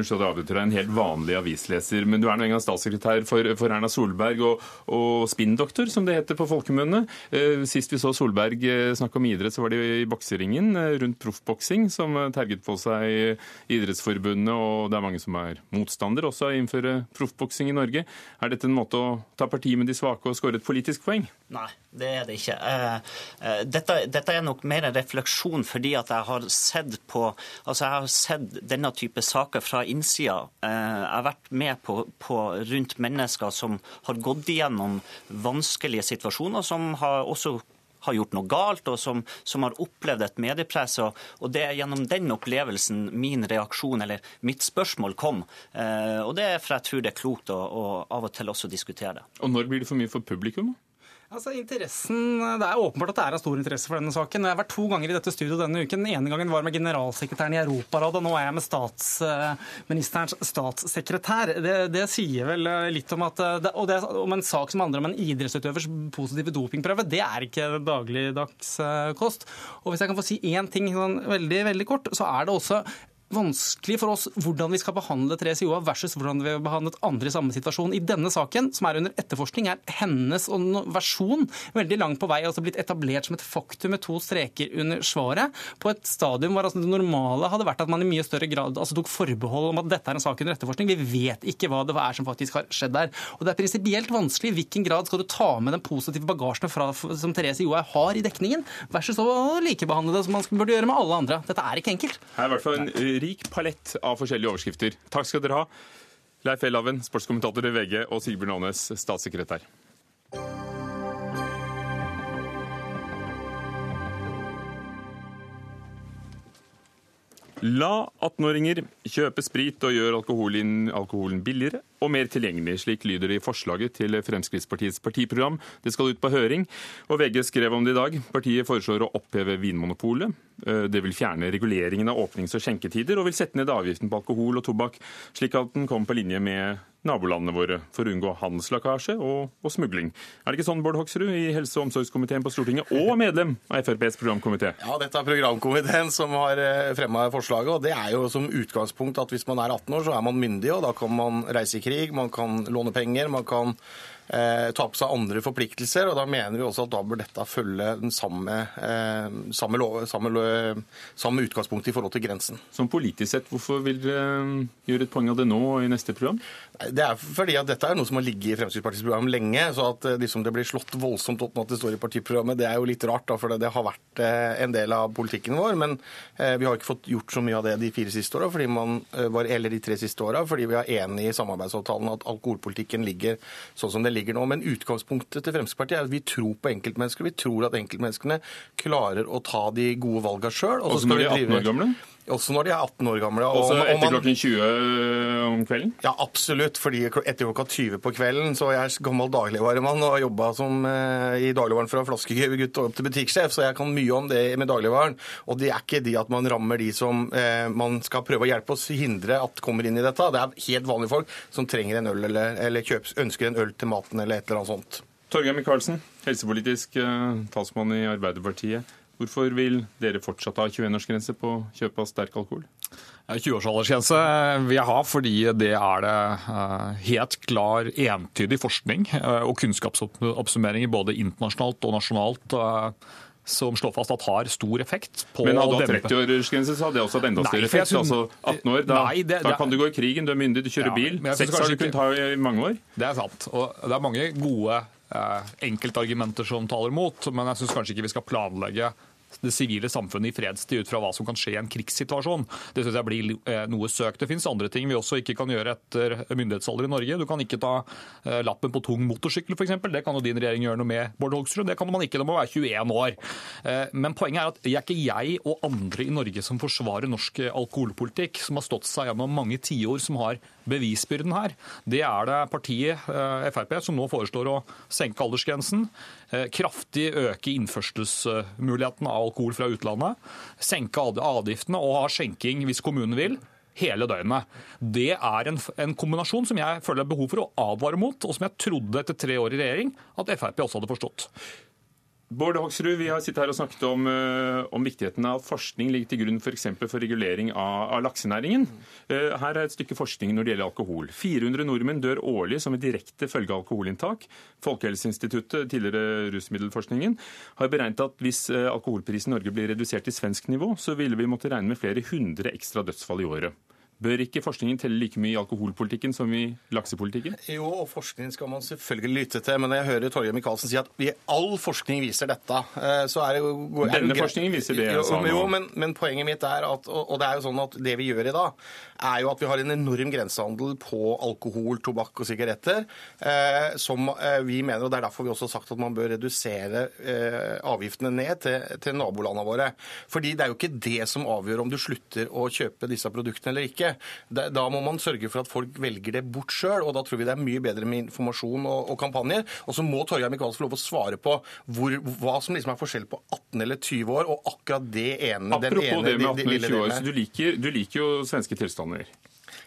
en helt vanlig avisleser, men du er nå engang statssekretær for, for, Erna Solberg og, og spinndoktor, som det heter på folkemunne. Eh, sist vi så Solberg eh, snakke om idrett, så var det i bokseringen rundt proffboksing, som terget på seg Idrettsforbundet, og det er mange som er er motstander også av å innføre proffboksing i Norge. Er dette en måte å ta parti med de svake og skåre et politisk poeng? Nei, det er det ikke. Dette, dette, er nok mer en refleksjon fordi at jeg har sett på altså jeg har sett denne type saker fra innsida. Jeg har vært med på, på rundt mennesker som har gått igjennom vanskelige situasjoner, som har også har gjort noe galt, og som, som har opplevd et mediepress. Og, og, Det er gjennom den opplevelsen min reaksjon, eller mitt spørsmål, kom. Eh, og Det er for jeg tror det er klokt å, å av og til også diskutere det. Og Når blir det for mye for publikum? Altså, interessen, Det er åpenbart at det er av stor interesse for denne saken. Jeg har vært to ganger i dette studioet denne uken. Den ene gangen var med generalsekretæren i Europarådet, og nå er jeg med statsministerens statssekretær. Det, det sier vel eh, litt om at det, og det, om en sak som handler om en idrettsutøvers positive dopingprøve, det er ikke dagligdags eh, kost. Og hvis jeg kan få si én ting sånn, veldig, veldig kort, så er det også vanskelig for oss hvordan vi skal behandle Therese Joa versus hvordan vi har behandlet andre i samme situasjon. I denne saken, som er under etterforskning, er hennes versjon veldig langt på vei altså blitt etablert som et faktum med to streker under svaret, på et stadium hvor altså det normale hadde vært at man i mye større grad altså tok forbehold om at dette er en sak under etterforskning. Vi vet ikke hva det er som faktisk har skjedd der. Og Det er prinsipielt vanskelig i hvilken grad skal du ta med den positive bagasjen fra, som Therese Joa har i dekningen, versus å likebehandle det som man burde gjøre med alle andre. Dette er ikke enkelt. Her er rik palett av forskjellige overskrifter. Takk skal dere ha, Leif Elhaven, sportskommentator i VG, og Sigbjørn Aanes, statssekretær. La 18-åringer kjøpe sprit og gjøre alkoholen, alkoholen, billigere og mer tilgjengelig. Slik lyder det i forslaget til Fremskrittspartiets partiprogram. Det skal ut på høring, og VG skrev om det i dag. Partiet foreslår å oppheve Vinmonopolet. Eh, det vil fjerne reguleringen av åpnings- og skjenketider, og vil sette ned avgiften på alkohol og tobakk, slik at den kommer på linje med nabolandene våre for å unngå handelslekkasje og, og, smugling. Er det ikke sånn, Bård Hoksrud, i helse- og omsorgskomiteen på Stortinget, og medlem av FrPs programkomité? Ja, dette er programkomiteen som har eh, fremma forslaget. og Det er jo som utgangspunkt at hvis man er 18 år, så er man myndig, og da kan man reise i krig, man kan låne penger, man kan ta på seg andre forpliktelser. og Da mener vi også at da bør dette følge den samme, eh, samme, lov, samme, samme utgangspunkt i forhold til grensen. Som politisk sett, hvorfor vil dere eh, gjøre et poeng av det nå og i neste program? Det er fordi at dette er noe som har ligget i Fremskrittspartiets program lenge. så at liksom, det blir slått voldsomt opp nå at det står i partiprogrammet, det er jo litt rart. Da, for det, har vært eh, en del av politikken vår. Men eh, vi har ikke fått gjort så mye av det de fire siste åra, eller de tre siste åra, fordi vi er enig i samarbeidsavtalen at alkoholpolitikken ligger sånn som det ligger nå. Men utgangspunktet til Fremskrittspartiet er at vi tror på enkeltmennesker. Vi tror at enkeltmenneskene klarer å ta de gode valgene sjøl. Og så skal vi 18 år gamle? Også når de er 18 år gamle. Også etter man, klokken 20 om kvelden? Ja, absolutt. fordi etter klokka 20 på kvelden så er jeg gammel dagligvaremann og har jobba uh, i dagligvaren fra flaskegutt opp til butikksjef, så jeg kan mye om det med dagligvaren. Og det er ikke de at man rammer de som eh, man skal prøve å hjelpe oss, hindre at kommer inn i dette. Det er helt vanlige folk som trenger en øl eller, eller kjøps, ønsker en øl til maten eller et eller annet sånt. Torgeir Micaelsen, helsepolitisk eh, talsmann i Arbeiderpartiet. Hvorfor vil dere fortsatt ha 21-årsgrense på kjøp av sterk alkohol? 20-årsaldersgrense vil jeg ha fordi det er det helt klar, entydig forskning og kunnskapsoppsummeringer både internasjonalt og nasjonalt som slår fast at har stor effekt. på Men hadde du hatt 30-årsgrense, så hadde det også hatt enda større effekt. Synes, altså 18 år, da, nei, det, da kan du gå i krigen, du er myndig, du kjører ja, bil. år har du kunnet ha i mange år. Det er sant. Og det er mange gode eh, enkeltargumenter som taler mot, men jeg syns kanskje ikke vi skal planlegge det sivile samfunnet i fredstid ut fra hva som kan skje i en krigssituasjon. Det synes jeg blir eh, noe søkt. Det finnes andre ting vi også ikke kan gjøre etter myndighetsalder i Norge. Du kan ikke ta eh, lappen på tung motorsykkel f.eks. Det kan jo din regjering gjøre noe med, Bård Hoksrud. Det kan man ikke, det må være 21 år. Eh, men poenget er at det er ikke jeg og andre i Norge som forsvarer norsk alkoholpolitikk, som har stått seg gjennom mange tiår, som har bevisbyrden her. Det er det partiet Frp som nå foreslår å senke aldersgrensen, kraftig øke innførselsmuligheten av alkohol fra utlandet, senke avgiftene og ha skjenking hvis kommunen vil hele døgnet. Det er en, en, kombinasjon som jeg føler er behov for å advare mot, og som jeg trodde etter tre år i regjering at Frp også hadde forstått. Bård Hoksrud, vi har sittet her og snakket om, eh, om viktigheten av at forskning ligger til grunn f.eks. For, for regulering av, av laksenæringen. Eh, her er et stykke forskning når det gjelder alkohol. 400 nordmenn dør årlig som en direkte følge av alkoholinntak. Folkehelseinstituttet, tidligere rusmiddelforskningen, har beregnet at hvis eh, alkoholprisen i Norge blir redusert til svensk nivå, så ville vi måtte regne med flere hundre ekstra dødsfall i året. Bør ikke forskningen telle like mye i alkoholpolitikken som i laksepolitikken? Jo, og forskningen skal man selvfølgelig lytte til, men når jeg hører Torgeir Micaelsen si at all forskning viser dette, eh, så er det jo er Denne forskningen viser det Jo. Jo, men, men poenget mitt er at og det er jo sånn at det vi gjør i dag, er jo at vi har en enorm grensehandel på alkohol, tobakk og sigaretter, eh, som eh, vi mener, og det er derfor vi også har sagt at man bør redusere eh, avgiftene ned til, til nabolandene våre. Fordi det er jo ikke det som avgjør om du slutter å kjøpe disse produktene eller ikke. Da, da må man sørge for at folk velger det bort sjøl, og da tror vi det er mye bedre med informasjon og, og kampanjer. Og så må Torgeir Micaelsen få lov å svare på hvor, hva som liksom er forskjell på 18 eller 20 år og akkurat det ene, den ene det med 18 eller 20 år, så du liker, du liker jo svenske tilstander.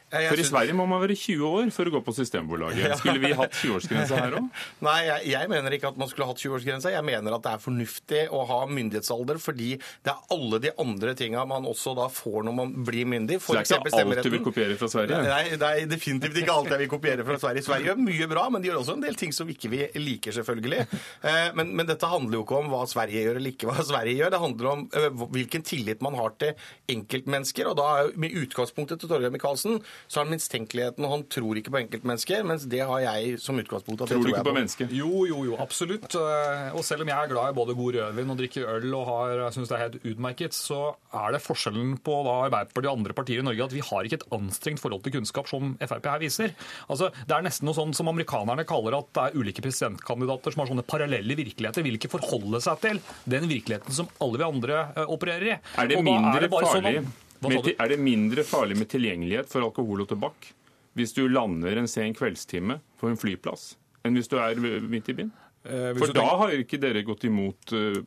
For i Sverige må man være 20 år for å gå på Systembolaget. Skulle vi hatt 20-årsgrense her òg? Nei, jeg, jeg mener ikke at man skulle hatt 20-årsgrense. Jeg mener at det er fornuftig å ha myndighetsalder, fordi det er alle de andre tinga man også da får når man blir myndig. Så det er ikke alt du vil kopiere fra Sverige? Nei, det er definitivt ikke alt jeg vil kopiere fra Sverige. Sverige gjør mye bra, men de gjør også en del ting som ikke vi liker, selvfølgelig. Eh, Men, men dette handler jo ikke om hva Sverige gjør eller ikke hva Sverige gjør. Det handler om eh, hvilken tillit man har til enkeltmennesker. Og da er jo med utgangspunktet til Torgeir Micaelsen, så har han mistenkeligheten, og han tror ikke på enkeltmennesker, mens det har jeg som utgangspunkt. at Tror du ikke på mennesket? Jo, jo, jo, absolutt. Eh, Og selv om jeg er glad i både god rødvin og drikker øl og har, synes det er helt utmerket, så er det forskjellen på da Arbeiderpartiet og andre partier i Norge at vi har ikke et anstrengt forhold til kunnskap som Frp her viser. Altså, Det er nesten noe sånn som amerikanerne kaller at det er ulike presidentkandidater som har sånne parallelle virkeligheter, vil ikke forholde seg til den virkeligheten som alle vi andre eh, opererer i. Er det, mindre det bare sånn er det mindre farlig med tilgjengelighet for alkohol og tobakk hvis du lander en sen kveldstime på en flyplass, enn hvis du er midt i byen? Eh, For da tenker- har jo ikke dere gått imot uh,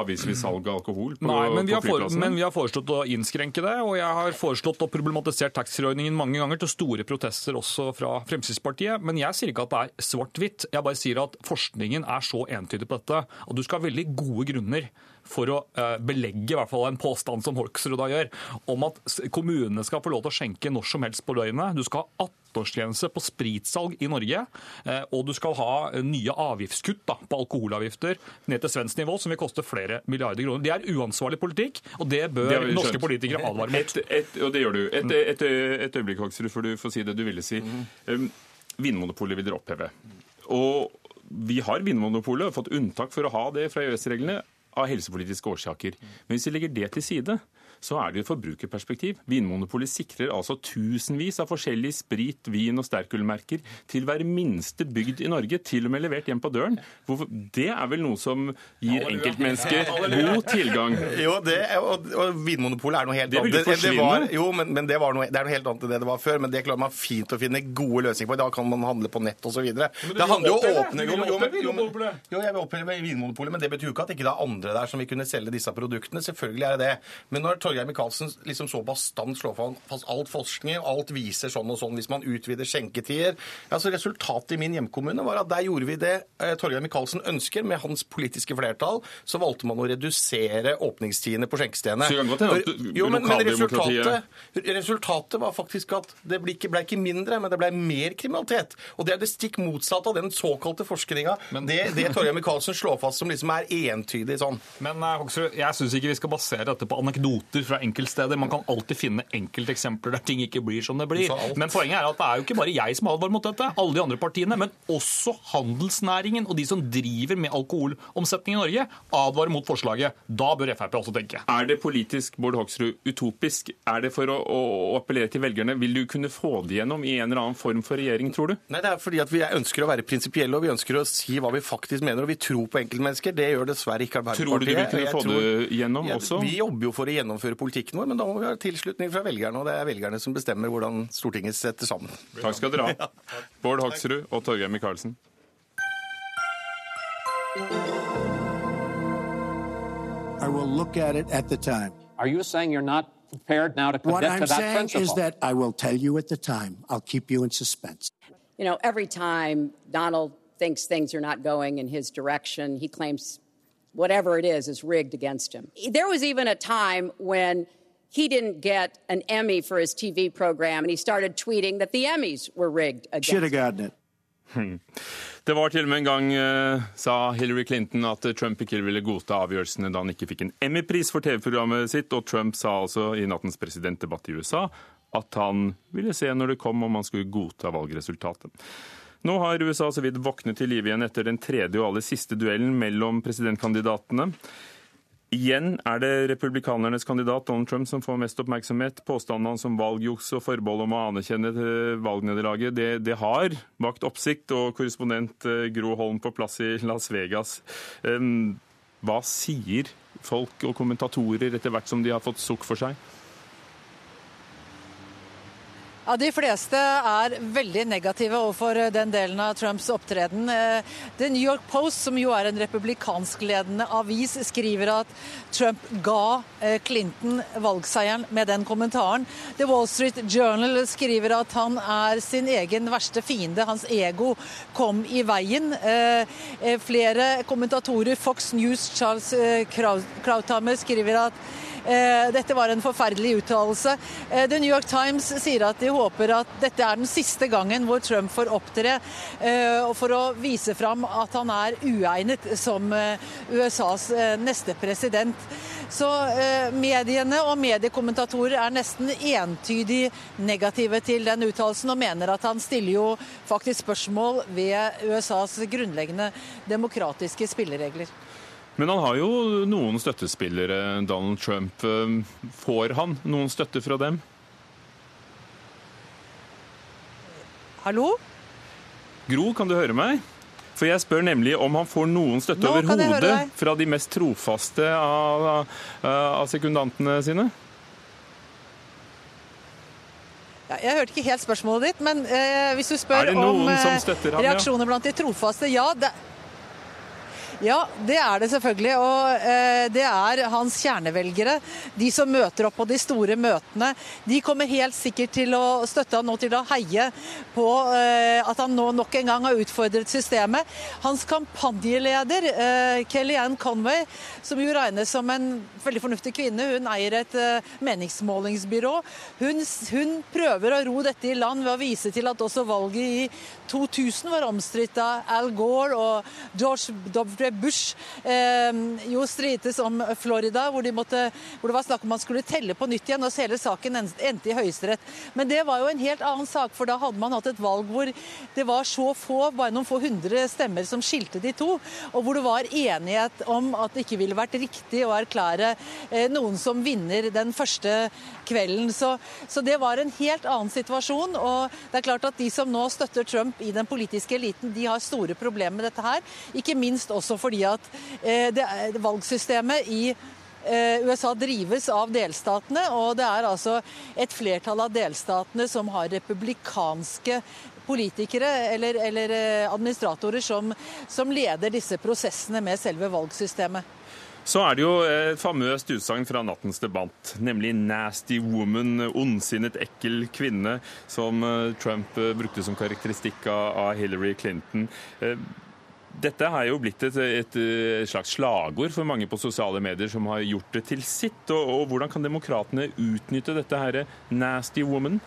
avisvis salg av alkohol på, Nei, men vi, på har for, men vi har foreslått å innskrenke det, og jeg har foreslått å problematisere taxfree-ordningen mange ganger til store protester også fra Fremskrittspartiet. Men jeg sier ikke at det er svart-hvitt. Jeg bare sier at forskningen er så entydig på dette. at du skal ha veldig gode grunner for å eh, belegge i hvert fall en påstand som Hoksrud da gjør, om at kommunene skal få lov til å skjenke når som helst på døgnet. Du skal ha 18-årsgrense på spritsalg i Norge, eh, og du skal ha eh, nye avgiftskutt da, på alkoholavgifter ned til svensk nivå, som vil koste flere milliarder kroner. Det er uansvarlig politikk, og det bør Det norske skjønt. politikere advare mot. Et, et, og det gjør du. Et, et, et øyeblikk, Hoksrud, for du får si det du ville si. Um, Vinmonopolet vil dere oppheve. Og vi har Vinmonopolet, fått unntak for å ha det fra EØS-reglene av helsepolitiske årsaker. Men hvis vi legger det til side, så er det jo et forbrukerperspektiv. Vinmonopolet sikrer altså tusenvis av forskjellige sprit-, vin- og sterkølmerker til hver minste bygd i Norge, til og med levert hjem på døren. Hvorfor? Det er vel noe som gir enkeltmennesket god tilgang. Jo, det, og, og Vinmonopolet er noe helt Det annet. jo det var, jo, men, men det, var noe, det er noe helt annet enn det det var før. Men det klarer man fint å finne gode løsninger på. Da kan man handle på nett osv. Det handler jo om å det. åpne jo, men- jo, men- jo, jo, jeg vil oppheve Vinmonopolet, men det betyr jo ikke at ikke det er andre der som vil kunne selge disse produktene. Selvfølgelig er det det. Men når Torgeir Micaelsen liksom så bastant slår fast alt forskning, alt viser sånn og sånn hvis man utvider skjenketider altså Resultatet i min hjemkommune var at der gjorde vi det eh, Torgeir Micaelsen ønsker. Med hans politiske flertall så valgte man å redusere åpningstidene på skjenkestedene. Jo, men, men resultatet, resultatet var faktisk at det ble ikke, ble ikke mindre, men det ble mer kriminalitet. Og det er det stikk motsatte av den såkalte forskninga. Det, det Torgeir Micaelsen slår fast som liksom er entydig sånn. Men eh, Hoksrud, jeg syns ikke vi skal basere dette på anekdoter fra enkeltsteder. Man kan alltid finne enkelteksempler der ting ikke blir som det blir. Men poenget er at det er jo ikke bare jeg som advarer mot dette, alle de andre partiene, men også handelsnæringen og de som driver med alkoholomsetning i Norge, advarer mot forslaget. Da bør Frp også tenke. Er det politisk, Bård Hoksrud, utopisk? Er det for å, å, å appellere til velgerne? Vil du kunne få det gjennom i en eller annen form for regjering, tror du? Nei, Det er fordi at vi ønsker å være prinsipielle og vi ønsker å si hva vi faktisk mener. Og vi tror på enkeltmennesker. Det gjør dessverre ikke Arbeiderpartiet. Tror du du vil kunne få tror- det gjennom Ja. Vi jobber jo for å gjennomføre politikken vår, men da må vi ha tilslutning fra velgerne. Og det er velgerne som bestemmer hvordan Stortinget setter sammen. Takk skal dere ha. Bård Hoksrud og Torgeir Micaelsen. I will look at it at the time. Are you saying you're not prepared now to What commit I'm to that saying principle? is that I will tell you at the time. I'll keep you in suspense. You know, every time Donald thinks things are not going in his direction, he claims whatever it is is rigged against him. There was even a time when he didn't get an Emmy for his TV program, and he started tweeting that the Emmys were rigged against Should have gotten it. Det var til og med en gang, eh, sa Hillary Clinton, at Trump ikke ville godta avgjørelsene da han ikke fikk en Emmy-pris for TV-programmet sitt, og Trump sa altså i nattens presidentdebatt i USA at han ville se når det kom, om han skulle godta valgresultatet. Nå har USA så vidt våknet til live igjen etter den tredje og aller siste duellen mellom presidentkandidatene. Igjen er det republikanernes kandidat Donald Trump som får mest oppmerksomhet. Påstandene hans om valgjuks og forbehold om å anerkjenne valgnederlaget, det, det, har vakt oppsikt. Og korrespondent eh, Gro Holm på plass i Las Vegas. Hva sier folk og kommentatorer etter hvert som de har fått sukk for seg? Ja, De fleste er veldig negative overfor den delen av Trumps opptreden. Eh, The New York Post, som jo er en republikanskledende avis, skriver at Trump ga eh, Clinton valgseieren med den kommentaren. The Wall Street Journal skriver at han er sin egen verste fiende. Hans ego kom i veien. Eh, flere kommentatorer, Fox News, Charles Krauthammer, skriver at Eh, dette var en forferdelig uttalelse. Eh, The New York Times sier at de håper at dette er den siste gangen hvor Trump får opptre eh, for å vise fram at han er uegnet som USAs neste president. Så mediene og mediekommentatorer er nesten entydig negative til den uttalelsen, og mener at han stiller jo faktisk spørsmål ved USAs grunnleggende demokratiske spilleregler. Men han har jo noen støttespillere, Donald Trump. Får han noen støtte fra dem? Hallo? Gro, kan du høre meg? For jeg spør nemlig om han får noen støtte overhodet fra de mest trofaste av, av sekundantene sine? Ja, jeg hørte ikke helt spørsmålet ditt, men eh, hvis du spør om eh, reaksjoner blant de trofaste Ja, det, ja, det er det selvfølgelig. Og eh, det er hans kjernevelgere. De som møter opp på de store møtene. De kommer helt sikkert til å støtte han nå til å heie på eh, at han nå nok en gang har utfordret systemet. Hans kampanjeleder, eh, Kellyanne Conway, som jo regnes som en veldig fornuftig kvinne, hun eier et eh, meningsmålingsbyrå. Hun, hun prøver å ro dette i land ved å vise til at også valget i 2000 var omstridt av Al Gore og George W. Bush eh, jo strides om Florida, hvor, de måtte, hvor, det var snakk om man skulle telle på nytt igjen, og hele saken endte i Høyesterett. Men det var jo en helt annen sak, for da hadde man hatt et valg hvor det var så få, bare noen få hundre stemmer som skilte de to, og hvor det var enighet om at det ikke ville vært riktig å erklære eh, noen som vinner den første kvelden. Så, så det var en helt annen situasjon. og det er klart at De som nå støtter Trump i den politiske eliten, de har store problemer med dette her. Ikke minst også fordi at eh, det, valgsystemet i eh, USA drives av delstatene, og det er altså et flertall av delstatene som har republikanske politikere eller, eller eh, administratorer som, som leder disse prosessene med selve valgsystemet. Så er det jo et famøst utsagn fra nattens debatt, nemlig 'nasty woman', ondsinnet, ekkel kvinne, som Trump brukte som karakteristikk av Hillary Clinton. Dette har jo blitt et, et, et, slags slagord for mange på sosiale medier som har gjort det til sitt. Og, og Hvordan kan demokratene utnytte dette her 'nasty woman'?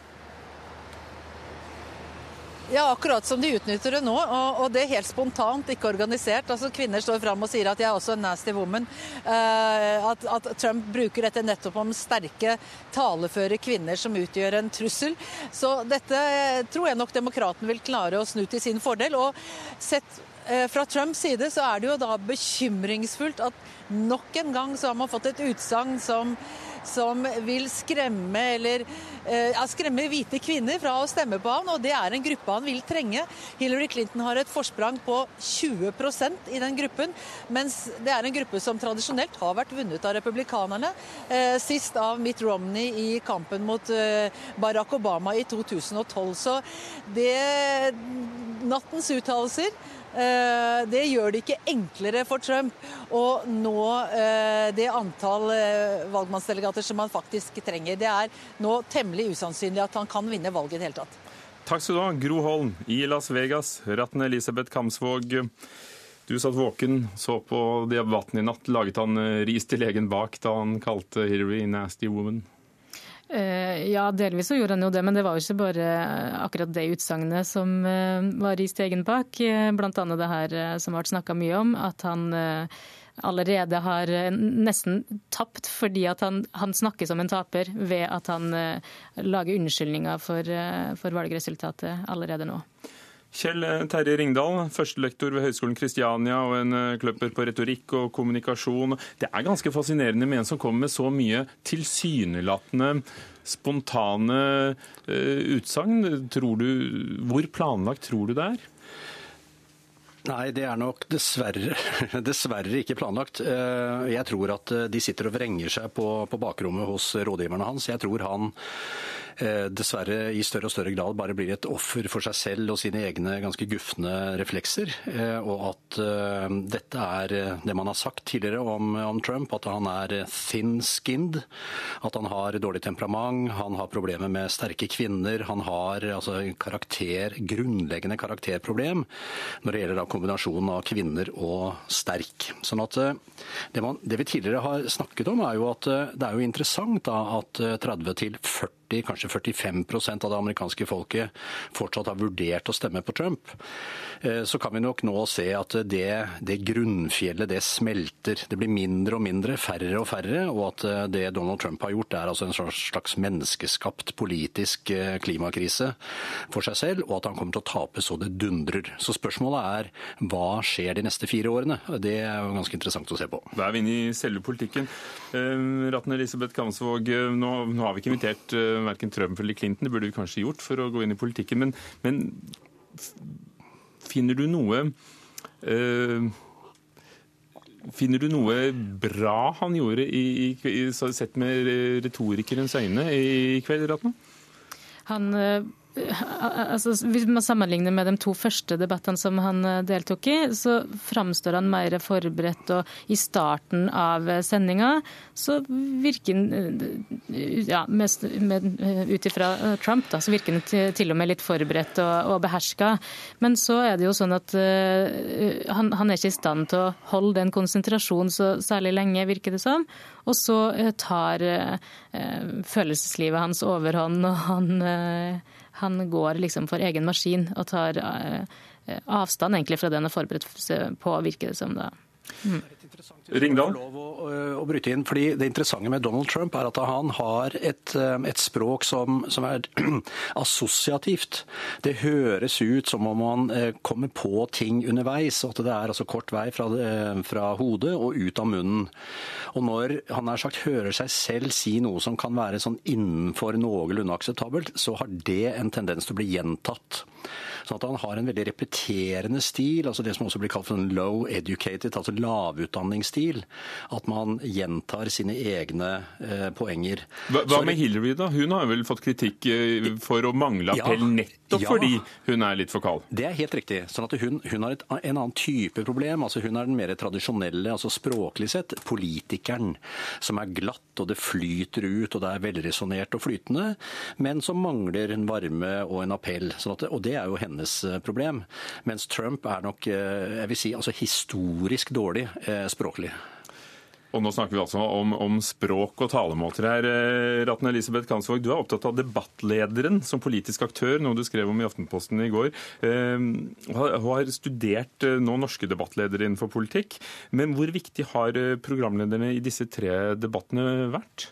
Ja, akkurat som de utnytter det nå. Og, og det helt spontant, ikke organisert. Altså Kvinner står fram og sier at 'jeg er også en nasty woman'. Uh, at, at, Trump bruker dette nettopp om sterke, taleføre kvinner som utgjør en trussel. Så dette tror jeg nok demokratene vil klare å snu til sin fordel. Og sett Eh, fra Trumps side så er det jo da bekymringsfullt at nok en gang så har man fått et utsagn som, som vil skremme eller eh, ja, skremme hvite kvinner fra å stemme på han, og det er en gruppe han vil trenge. Hillary Clinton har et forsprang på 20% i den gruppen, mens det er en gruppe som tradisjonelt har vært vunnet av republikanerne, eh, sist av Mitt Romney i kampen mot Barack Obama i 2012. Så det Nattens uttalelser Eh, det gjør det ikke enklere for Trump å nå eh, det antall eh, valgmannsdelegater som han faktisk trenger. Det er nå temmelig usannsynlig at han kan vinne valget i det hele tatt. Takk skal du ha, Gro Holm i Las Vegas. Ratten Elisabeth Kamsvåg. Du satt våken, så på debatten i natt. Laget han ris til legen bak da han kalte Hillary nasty woman? Eh, ja, delvis så gjorde han jo det, men det var jo ikke bare akkurat det utsagnet som eh, var i stegen bak. Eh, blant annet det her som ble snakka mye om, at han allerede har nesten tapt fordi at han, han, snakker som en taper ved at han lager unnskyldninger for, for valgresultatet allerede nå. Kjell Terje Ringdal, førstelektor ved Høgskolen Kristiania og en kløpper på retorikk og kommunikasjon. Det er ganske fascinerende med en som kommer med så mye tilsynelatende spontane uh, utsagn. Hvor planlagt tror du det er? Nei, det er nok dessverre, dessverre, ikke planlagt. Eh, jeg tror at de sitter og vrenger seg på, på bakrommet hos rådgiverne hans. Jeg tror han Eh, dessverre i større og større grad bare blir et offer for seg selv og sine egne ganske gufne reflekser. Eh, og at eh, dette er det man har sagt tidligere om, om Trump, at han er thin-skinned. At han har dårlig temperament, han har problemer med sterke kvinner. Han har altså karakter, grunnleggende karakterproblem når det gjelder da kombinasjonen av kvinner og sterk. Sånn at det, man, det vi tidligere har snakket om, er jo at det er jo interessant da at 30 til 40 40, kanskje 45% av det amerikanske folket fortsatt har vurdert å stemme på Trump, eh, så kan vi nok nå se at det, det grunnfjellet det smelter. Det blir mindre og mindre, færre og færre, og at eh, det Donald Trump har gjort, er altså en slags menneskeskapt politisk eh, klimakrise for seg selv, og at han kommer til å tape så det dundrer. Så spørsmålet er hva skjer de neste fire årene? Det er jo ganske interessant å se på. Da er vi inne i selve politikken. Ratten Elisabeth Kamsvåg, nå, nå har vi ikke invitert verken Trump eller Clinton. Det burde vi kanskje gjort for å gå inn i politikken. Men, men finner du noe øh, Finner du noe bra han gjorde, i, i, sett med retorikerens øyne, i kveld, Ratna? Han øh, Altså, hvis man sammenligner med de to første debattene som han eh, deltok i, så framstår han mer forberedt. Og i starten av sendinga så virker han eh, ja, Ut ifra eh, Trump da, så virker han til og med litt forberedt og, og beherska. Men så er det jo sånn at uh, han, han, er ikke i stand til å holde den konsentrasjonen så særlig lenge, virker det som. Og så uh, tar uh, følelseslivet hans overhånd, og han han går liksom for egen maskin og tar eh, avstand egentlig fra det han har forberedt på, virker det som da. Mm. Ringdal? Å, å, bryte inn, fordi Det interessante med Donald Trump er at han har et, eh, et språk som, som, er assosiativt. Det høres ut som om han eh, kommer på ting underveis, og at det er altså kort vei fra, fra hodet og ut av munnen. Og når han nær sagt hører seg selv si noe som kan være sånn innenfor noenlunde akseptabelt, så har det en tendens til å bli gjentatt. Sånn at han har en veldig repeterende stil, altså det som også blir kalt for en low educated, altså lavutdanningsstil. At man gjentar sine egne eh, poenger. Hva, hva med Hillary, da? Hun har vel fått kritikk eh, for å mangle appell ja, nettopp ja, fordi hun er litt for kald? Det er helt riktig. Sånn at hun, hun har et, en annen type problem. altså Hun er den mer tradisjonelle, altså språklig sett, politikeren. Som er glatt, og det flyter ut, og det er velresonnert og flytende. Men som mangler en varme og en appell. Sånn at, og det er jo henne hennes eh, problem. Mens Trump er nok eh, jeg vil si, altså historisk dårlig eh, språklig. Og nå snakker vi altså om, om språk og talemåter her. Ratten Elisabeth Kansvåg, du er opptatt av debattlederen som politisk aktør, noe du skrev om i Aftenposten i går. Hun har studert nå norske debattledere innenfor politikk. Men hvor viktig har programlederne i disse tre debattene vært?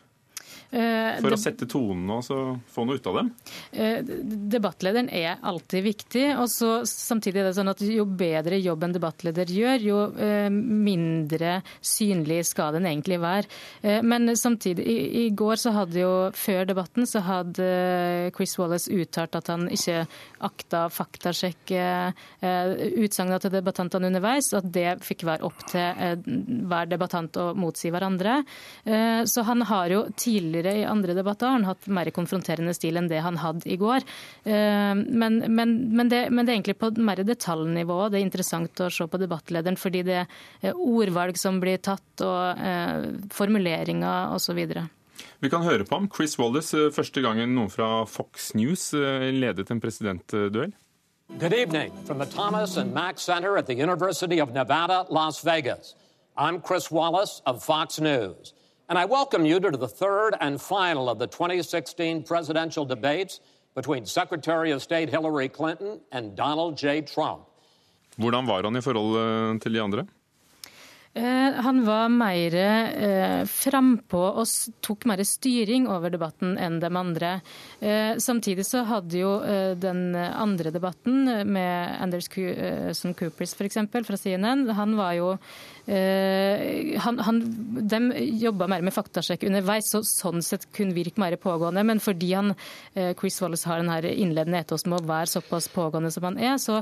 Eh, For å sette tonen og få noe ut av dem? Eh, debattlederen er alltid viktig. og så Samtidig er det sånn at jo bedre jobb en debattleder gjør, jo eh, mindre synlig skal den egentlig være. Men samtidig, i, i går så hadde jo, før debatten, så hadde Chris Wallace uttalt at han ikke akta faktasjekke utsagnene til debattantene underveis, at det fikk være opp til hver debattant å motsi hverandre. Så han har jo tidligere tidligere i andre debatter har han hatt mer konfronterende stil enn det han hadde i går. Eh, men, men, men, det, men det, er egentlig på mer detaljnivå det er interessant å se på debattlederen, fordi det er ordvalg som blir tatt, og eh, formuleringer osv. Vi kan høre på ham. Chris Wallace, eh, første gangen noen fra Fox News ledet en presidentduell. Good evening from the Thomas and Mack Center at the University of Nevada, Las Vegas. I'm Chris Wallace of Fox News. And I welcome you to the third and final of the 2016 presidential debates between Secretary of State Hillary Clinton and Donald J. Trump. Hvordan var han i forhold eh, til de andre? Eh, han var mer eh, frampå og tok mer styring over debatten enn de andre. Eh, samtidig så hadde jo eh, den andre debatten med Anders Cuson Coopers f.eks. fra CNN, han var jo Eh, han, han, de jobba mer med faktasjekk underveis, så sånn sett kunne virke mer pågående. Men fordi han, eh, Chris Wallace har den innledende etos med å være såpass pågående som han er, så,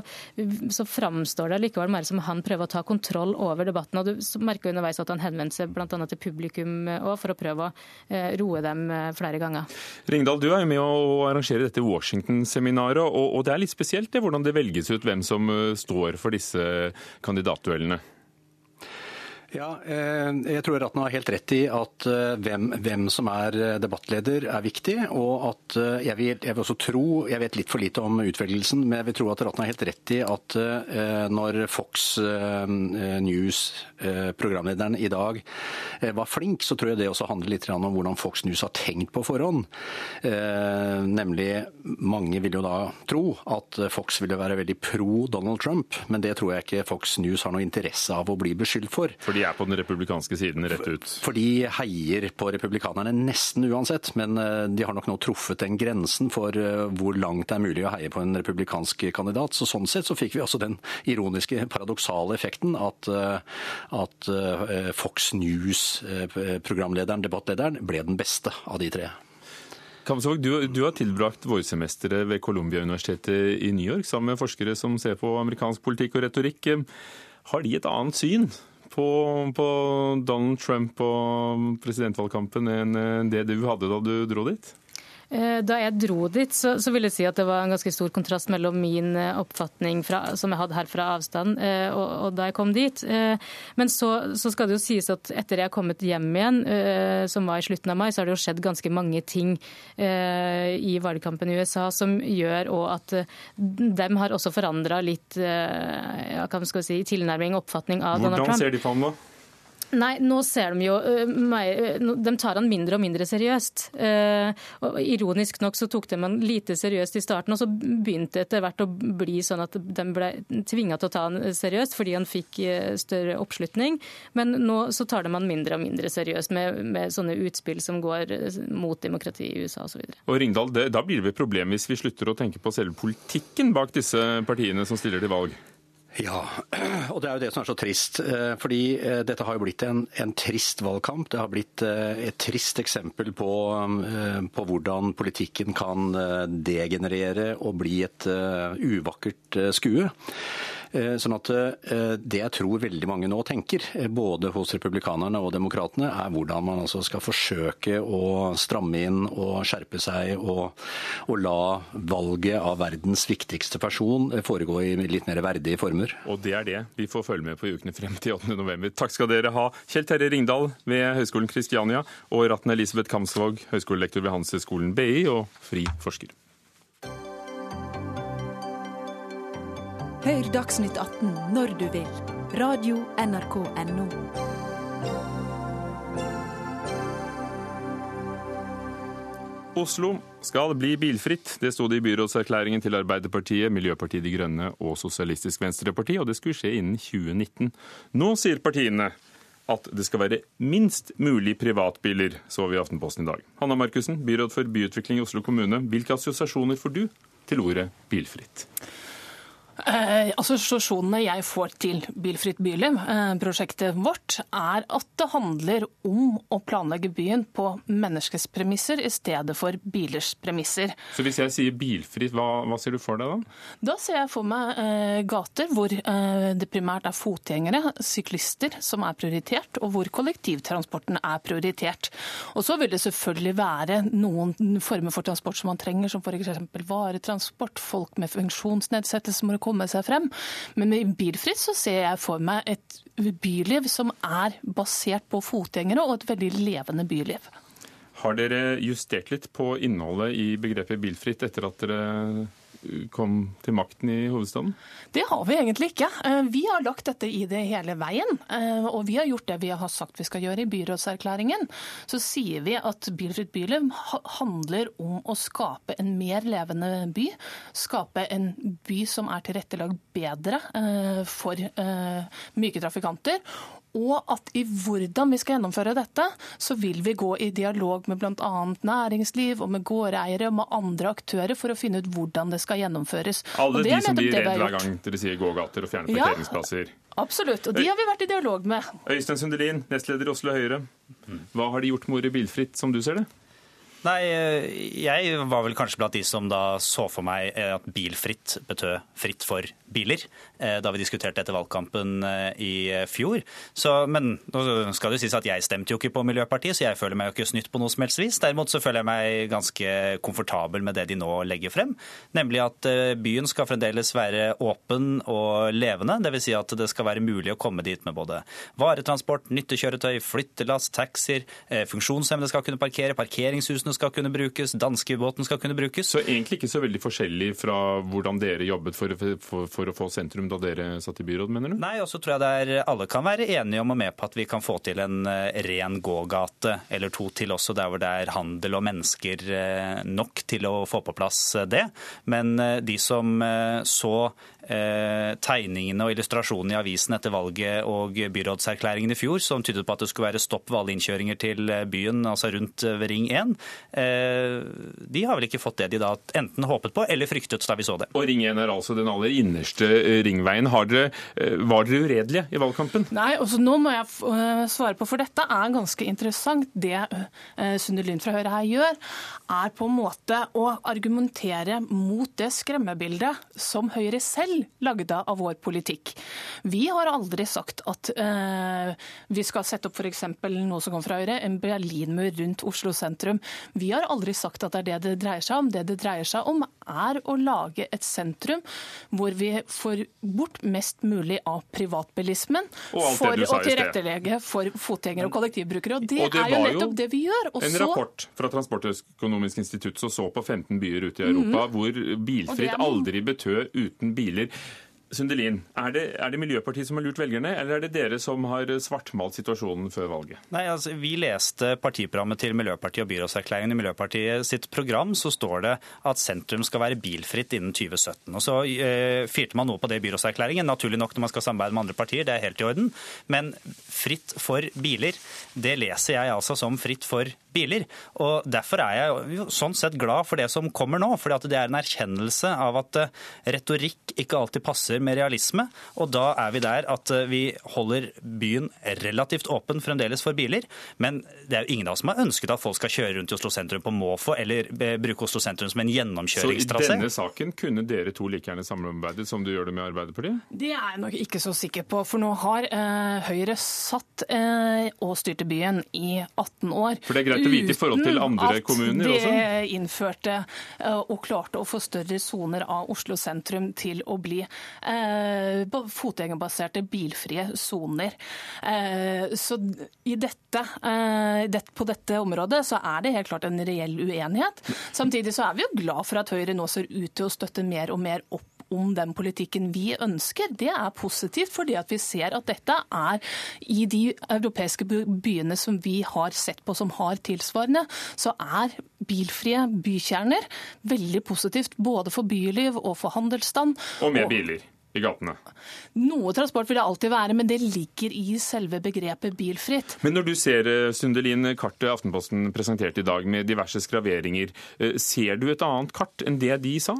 så framstår det likevel mer som han prøver å ta kontroll over debatten. og Du merker underveis at han henvendte seg bl.a. til publikum òg, for å prøve å eh, roe dem flere ganger. Ringdal, du er jo med å arrangere dette Washington-seminaret, og, og det er litt spesielt det, hvordan det velges ut hvem som står for disse kandidatduellene? Ja, eh, jeg tror Ratna har helt rett i at eh, hvem, hvem, som er eh, debattleder er viktig. Og at jeg vil, jeg vil, også tro, jeg vet litt for lite om utvelgelsen, men jeg vil tro at Ratna har helt rett i at når Fox News, programlederen i dag, var flink, så tror jeg det også handler litt om hvordan Fox News har tenkt på forhånd. Nemlig, mange vil jo da tro at Fox ville være veldig pro Donald Trump, men det tror jeg ikke Fox News har noe interesse av å bli beskyldt for. Fordi de er på den republikanske siden rett ut? For de heier på republikanerne nesten uansett, men eh, de har nok nå truffet den grensen for eh, hvor langt det er mulig å heie på en republikansk kandidat. Så Sånn sett så fikk vi også den ironiske, paradoksale effekten at, eh, at Fox News-programlederen, debattlederen, ble den beste av de tre. Kamsvåg, du, du, har tilbrakt vårsemesteret ved Columbia-universitetet i New York sammen med forskere som ser på amerikansk politikk og retorikk. Har de et annet syn på, på Donald Trump og presidentvalgkampen enn det du hadde da du dro dit? Eh, da jeg dro dit, så, så, vil jeg si at det var en ganske stor kontrast mellom min eh, oppfatning fra, som jeg hadde her fra avstand, eh, og, og, da jeg kom dit. Men så, så, skal det jo sies at etter jeg har kommet hjem igjen, som var i slutten av mai, så har det jo skjedd ganske mange ting i valgkampen i USA som gjør òg at dem har også forandra litt ja, hva skal vi si, tilnærming og oppfatning av Hvordan Donald Trump. Hvordan ser de på ham nå? Nei, nå ser de jo De tar han mindre og mindre seriøst. Ironisk nok så tok de han lite seriøst i starten, og så begynte det etter hvert å bli sånn at de ble tvinga til å ta han seriøst fordi han fikk større oppslutning. Men nå så tar de han mindre og mindre seriøst med, med sånne utspill som går mot demokrati i USA osv. Og, og Ringdal, da blir det et problem hvis vi slutter å tenke på selve politikken bak disse partiene som stiller til valg? Ja, og det er jo det som er så trist. Eh, fordi eh, dette har jo blitt en, en trist valgkamp. Det har blitt eh, et trist eksempel på, på, hvordan politikken kan degenerere og bli et uvakkert skue. Eh, sånn at eh, Det jeg tror veldig mange nå tenker, eh, både hos republikanerne og demokratene, er hvordan man altså skal forsøke å stramme inn og skjerpe seg og, og la valget av verdens viktigste person foregå i litt mer verdige former. Og det er det vi får følge med på i ukene frem til 8. november. Takk skal dere ha, Kjell Terje Ringdal ved Høgskolen Kristiania og Ratten Elisabeth Kamsvåg, høyskolelektor ved Handelshøyskolen BI og fri forsker. Hør Dagsnytt 18 når du vil. Radio NRK Radio.nrk.no. Oslo skal bli bilfritt. Det sto det i byrådserklæringen til Arbeiderpartiet, Miljøpartiet De Grønne og Sosialistisk Venstreparti, og det skulle skje innen 2019. Nå sier partiene at det skal være minst mulig privatbiler, så vi i Aftenposten i dag. Hanna Markussen, byråd for byutvikling i Oslo kommune. Hvilke assosiasjoner får du til ordet bilfritt? Eh, assosiasjonene jeg får til Bilfritt byliv, eh, prosjektet vårt, er at det handler om å planlegge byen på menneskets premisser i stedet for bilers premisser. Så hvis jeg sier bilfritt, hva, hva ser du for deg da? Da ser jeg for meg eh, gater hvor eh, det primært er fotgjengere, syklister, som er prioritert, og hvor kollektivtransporten er prioritert. Og så vil det selvfølgelig være noen former for transport som man trenger, som f.eks. varetransport, folk med funksjonsnedsettelse må komme seg frem. Men med Bilfritt så ser jeg for meg et byliv som er basert på fotgjengere, og et veldig levende byliv. Har dere justert litt på innholdet i begrepet bilfritt etter at dere kom til makten i hovedstaden? Det har vi egentlig ikke. Eh, vi har lagt dette i det hele veien. Eh, og vi har gjort det vi har sagt vi skal gjøre i byrådserklæringen. Så sier vi at Bilfritt byliv handler om å skape en mer levende by. Skape en by som er tilrettelagt bedre eh, for myke trafikanter. Og at i hvordan vi skal gjennomføre dette, så vil vi gå i dialog med bl.a. næringsliv og med gårdeiere og med andre aktører for å finne ut hvordan det skal gjennomføres. Alle de som blir redd hver gang dere sier gågater og fjerne Ja. Absolutt. Og de har vi vært i dialog med. Øystein Sundelin, nestleder i Oslo Høyre. Hva har de gjort med ordet bilfritt, som du ser det? Nei, jeg var vel kanskje blant de som da så for meg eh, at bilfritt betød fritt for biler, eh, da vi diskuterte etter valgkampen eh, i fjor. Så, men nå skal det jo sies at jeg stemte jo ikke på Miljøpartiet, så jeg føler meg jo ikke snytt på noe som helst vis. Derimot så føler jeg meg ganske komfortabel med det de nå legger frem, nemlig at byen skal fremdeles være åpen og levende. Dvs. Si at det skal være mulig å komme dit med både varetransport, nyttekjøretøy, flyttelass, taxier, funksjonshemmede skal kunne parkere, parkeringshusene skal kunne brukes, danskebåten skal kunne brukes. Så egentlig ikke så veldig forskjellig fra hvordan dere jobbet for, for, for å få sentrum da dere satt i byråd, mener du? Nei, og så tror jeg er, alle kan være enige om og med på at vi kan få til en eh, ren gågate eller to til også, der hvor det er handel og mennesker eh, nok til å få på plass eh, det. Men de som så tegningene og illustrasjonene i avisen etter valget og byrådserklæringen i fjor, som tydet på at det skulle være stopp ved alle innkjøringer til byen, altså rundt ved Ring 1, de har vel ikke fått det de da enten håpet på eller fryktet da vi så det. Og Ring 1 er altså den aller innerste ringveien. Dere, var dere uredelige i valgkampen? Nei, også nå må jeg svare på, for dette er ganske interessant. Det Sunde Lund fra Høyre her gjør, er på en måte å argumentere mot det skremmebildet som Høyre selv lagde av vår politikk. Vi har aldri sagt at uh, vi skal sette opp f.eks. noe som kom fra Høyre, en Berlinmur rundt Oslo sentrum. Vi har aldri sagt at det er det det dreier seg om. Det det dreier seg om, er å lage et sentrum hvor vi får bort mest mulig av privatbilismen for å tilrettelegge for fotgjengere og kollektivbrukere. Og det, og det er jo nettopp det vi gjør. Også... en rapport fra Transportøkonomisk institutt som så på 15 byer ute i Europa mm. hvor bilfritt aldri betød uten biler. It. Sundelin, er det, er det, Miljøpartiet som har lurt velgerne, eller er det dere som har svartmalt situasjonen før valget? Nei, altså, Vi leste partiprogrammet til Miljøpartiet og byrådserklæringen. I Miljøpartiet sitt program så står det at sentrum skal være bilfritt innen 2017. Og Så eh, firte man noe på det i byrådserklæringen, naturlig nok når man skal samarbeide med andre partier, det er helt i orden. Men fritt for biler, det leser jeg altså som fritt for biler. Og Derfor er jeg jo sånn sett glad for det som kommer nå. For det er en erkjennelse av at retorikk ikke alltid passer med realisme. Og da er vi der at vi holder byen relativt åpen fremdeles for biler. Men det er jo ingen av oss som har ønsket at folk skal kjøre rundt i Oslo sentrum på måfå, eller bruke Oslo sentrum som en gjennomkjøringstrasé. Så i denne saken kunne dere to like gjerne samarbeidet som du gjør det med Arbeiderpartiet? Det er jeg nok ikke så sikker på. For nå har eh, Høyre satt eh, og styrte byen i 18 år. For det er greit å vite i forhold til andre kommuner også? Uten at det innførte eh, og klarte å få større soner av Oslo sentrum til å bli fotgjengerbaserte, bilfrie soner. Uh, så i dette, på dette området så er det helt klart en reell uenighet. Samtidig så er vi jo glad for at Høyre nå ser ut til å støtte mer og mer opp om den politikken vi ønsker. Det er positivt, fordi at vi ser at dette er i de europeiske byene som vi har sett på som har tilsvarende, så er bilfrie bykjerner veldig positivt både for byliv og for handelsstand. Og med biler i gatene? Noe transport vil det alltid være, men det ligger i selve begrepet bilfritt. Men når du ser Sundelin, kartet Aftenposten presenterte i dag med diverse skraveringer, ser du et annet kart enn det de sa?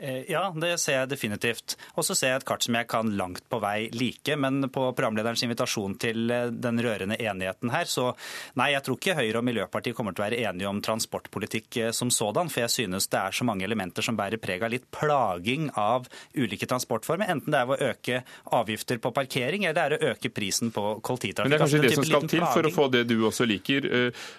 Ja, det ser jeg definitivt. Og så ser jeg et kart som jeg kan langt på vei like. Men på programlederens invitasjon til den rørende enigheten her, så nei, jeg tror ikke Høyre og Miljøpartiet kommer til å være enige om transportpolitikk som sådan. For jeg synes det er så mange elementer som bærer preg av litt plaging av ulike transportformer. Enten det er å øke avgifter på parkering, eller det er å øke prisen på kollektivtrafikk. Men det er kanskje altså, det som skal til for å få det du også liker,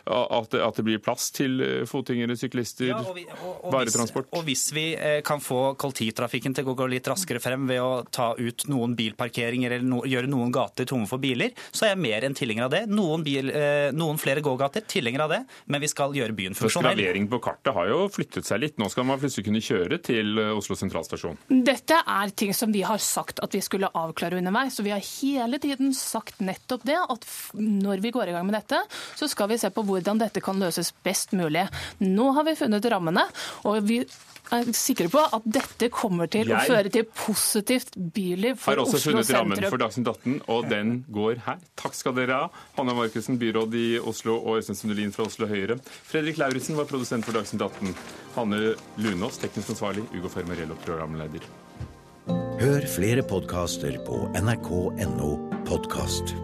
at det blir plass til fotgjengere, syklister, ja, og vi, og, og varetransport? Hvis, og hvis vi kan få få kollektivtrafikken til å gå litt raskere frem ved å ta ut noen bilparkeringer eller no, gjøre noen gater tomme for biler, så er jeg mer enn tilhenger av det. Noen, bil, eh, noen flere gågater, tilhenger av det, men vi skal gjøre byen funksjonell. Skravering på kartet har jo flyttet seg litt. Nå skal man plutselig kunne kjøre til Oslo sentralstasjon. Dette er ting som vi har sagt at vi skulle avklare underveis. Så vi har hele tiden sagt nettopp det, at når vi går i gang med dette, så skal vi se på hvordan dette kan løses best mulig. Nå har vi funnet rammene, og vi er sikre på at dette kommer til Jeg å føre til positivt byliv for har også Oslo funnet rammen for Dagsnytt 18, og den går her. Takk skal dere ha. Hanna Markussen, byråd i Oslo, og Øystein Sundelin fra Oslo Høyre. Fredrik Lauritzen var produsent for Dagsnytt 18. Hanne Lunås, teknisk ansvarlig. Ugo Fermarello, programleder. Hør flere podkaster på nrk.no podkast.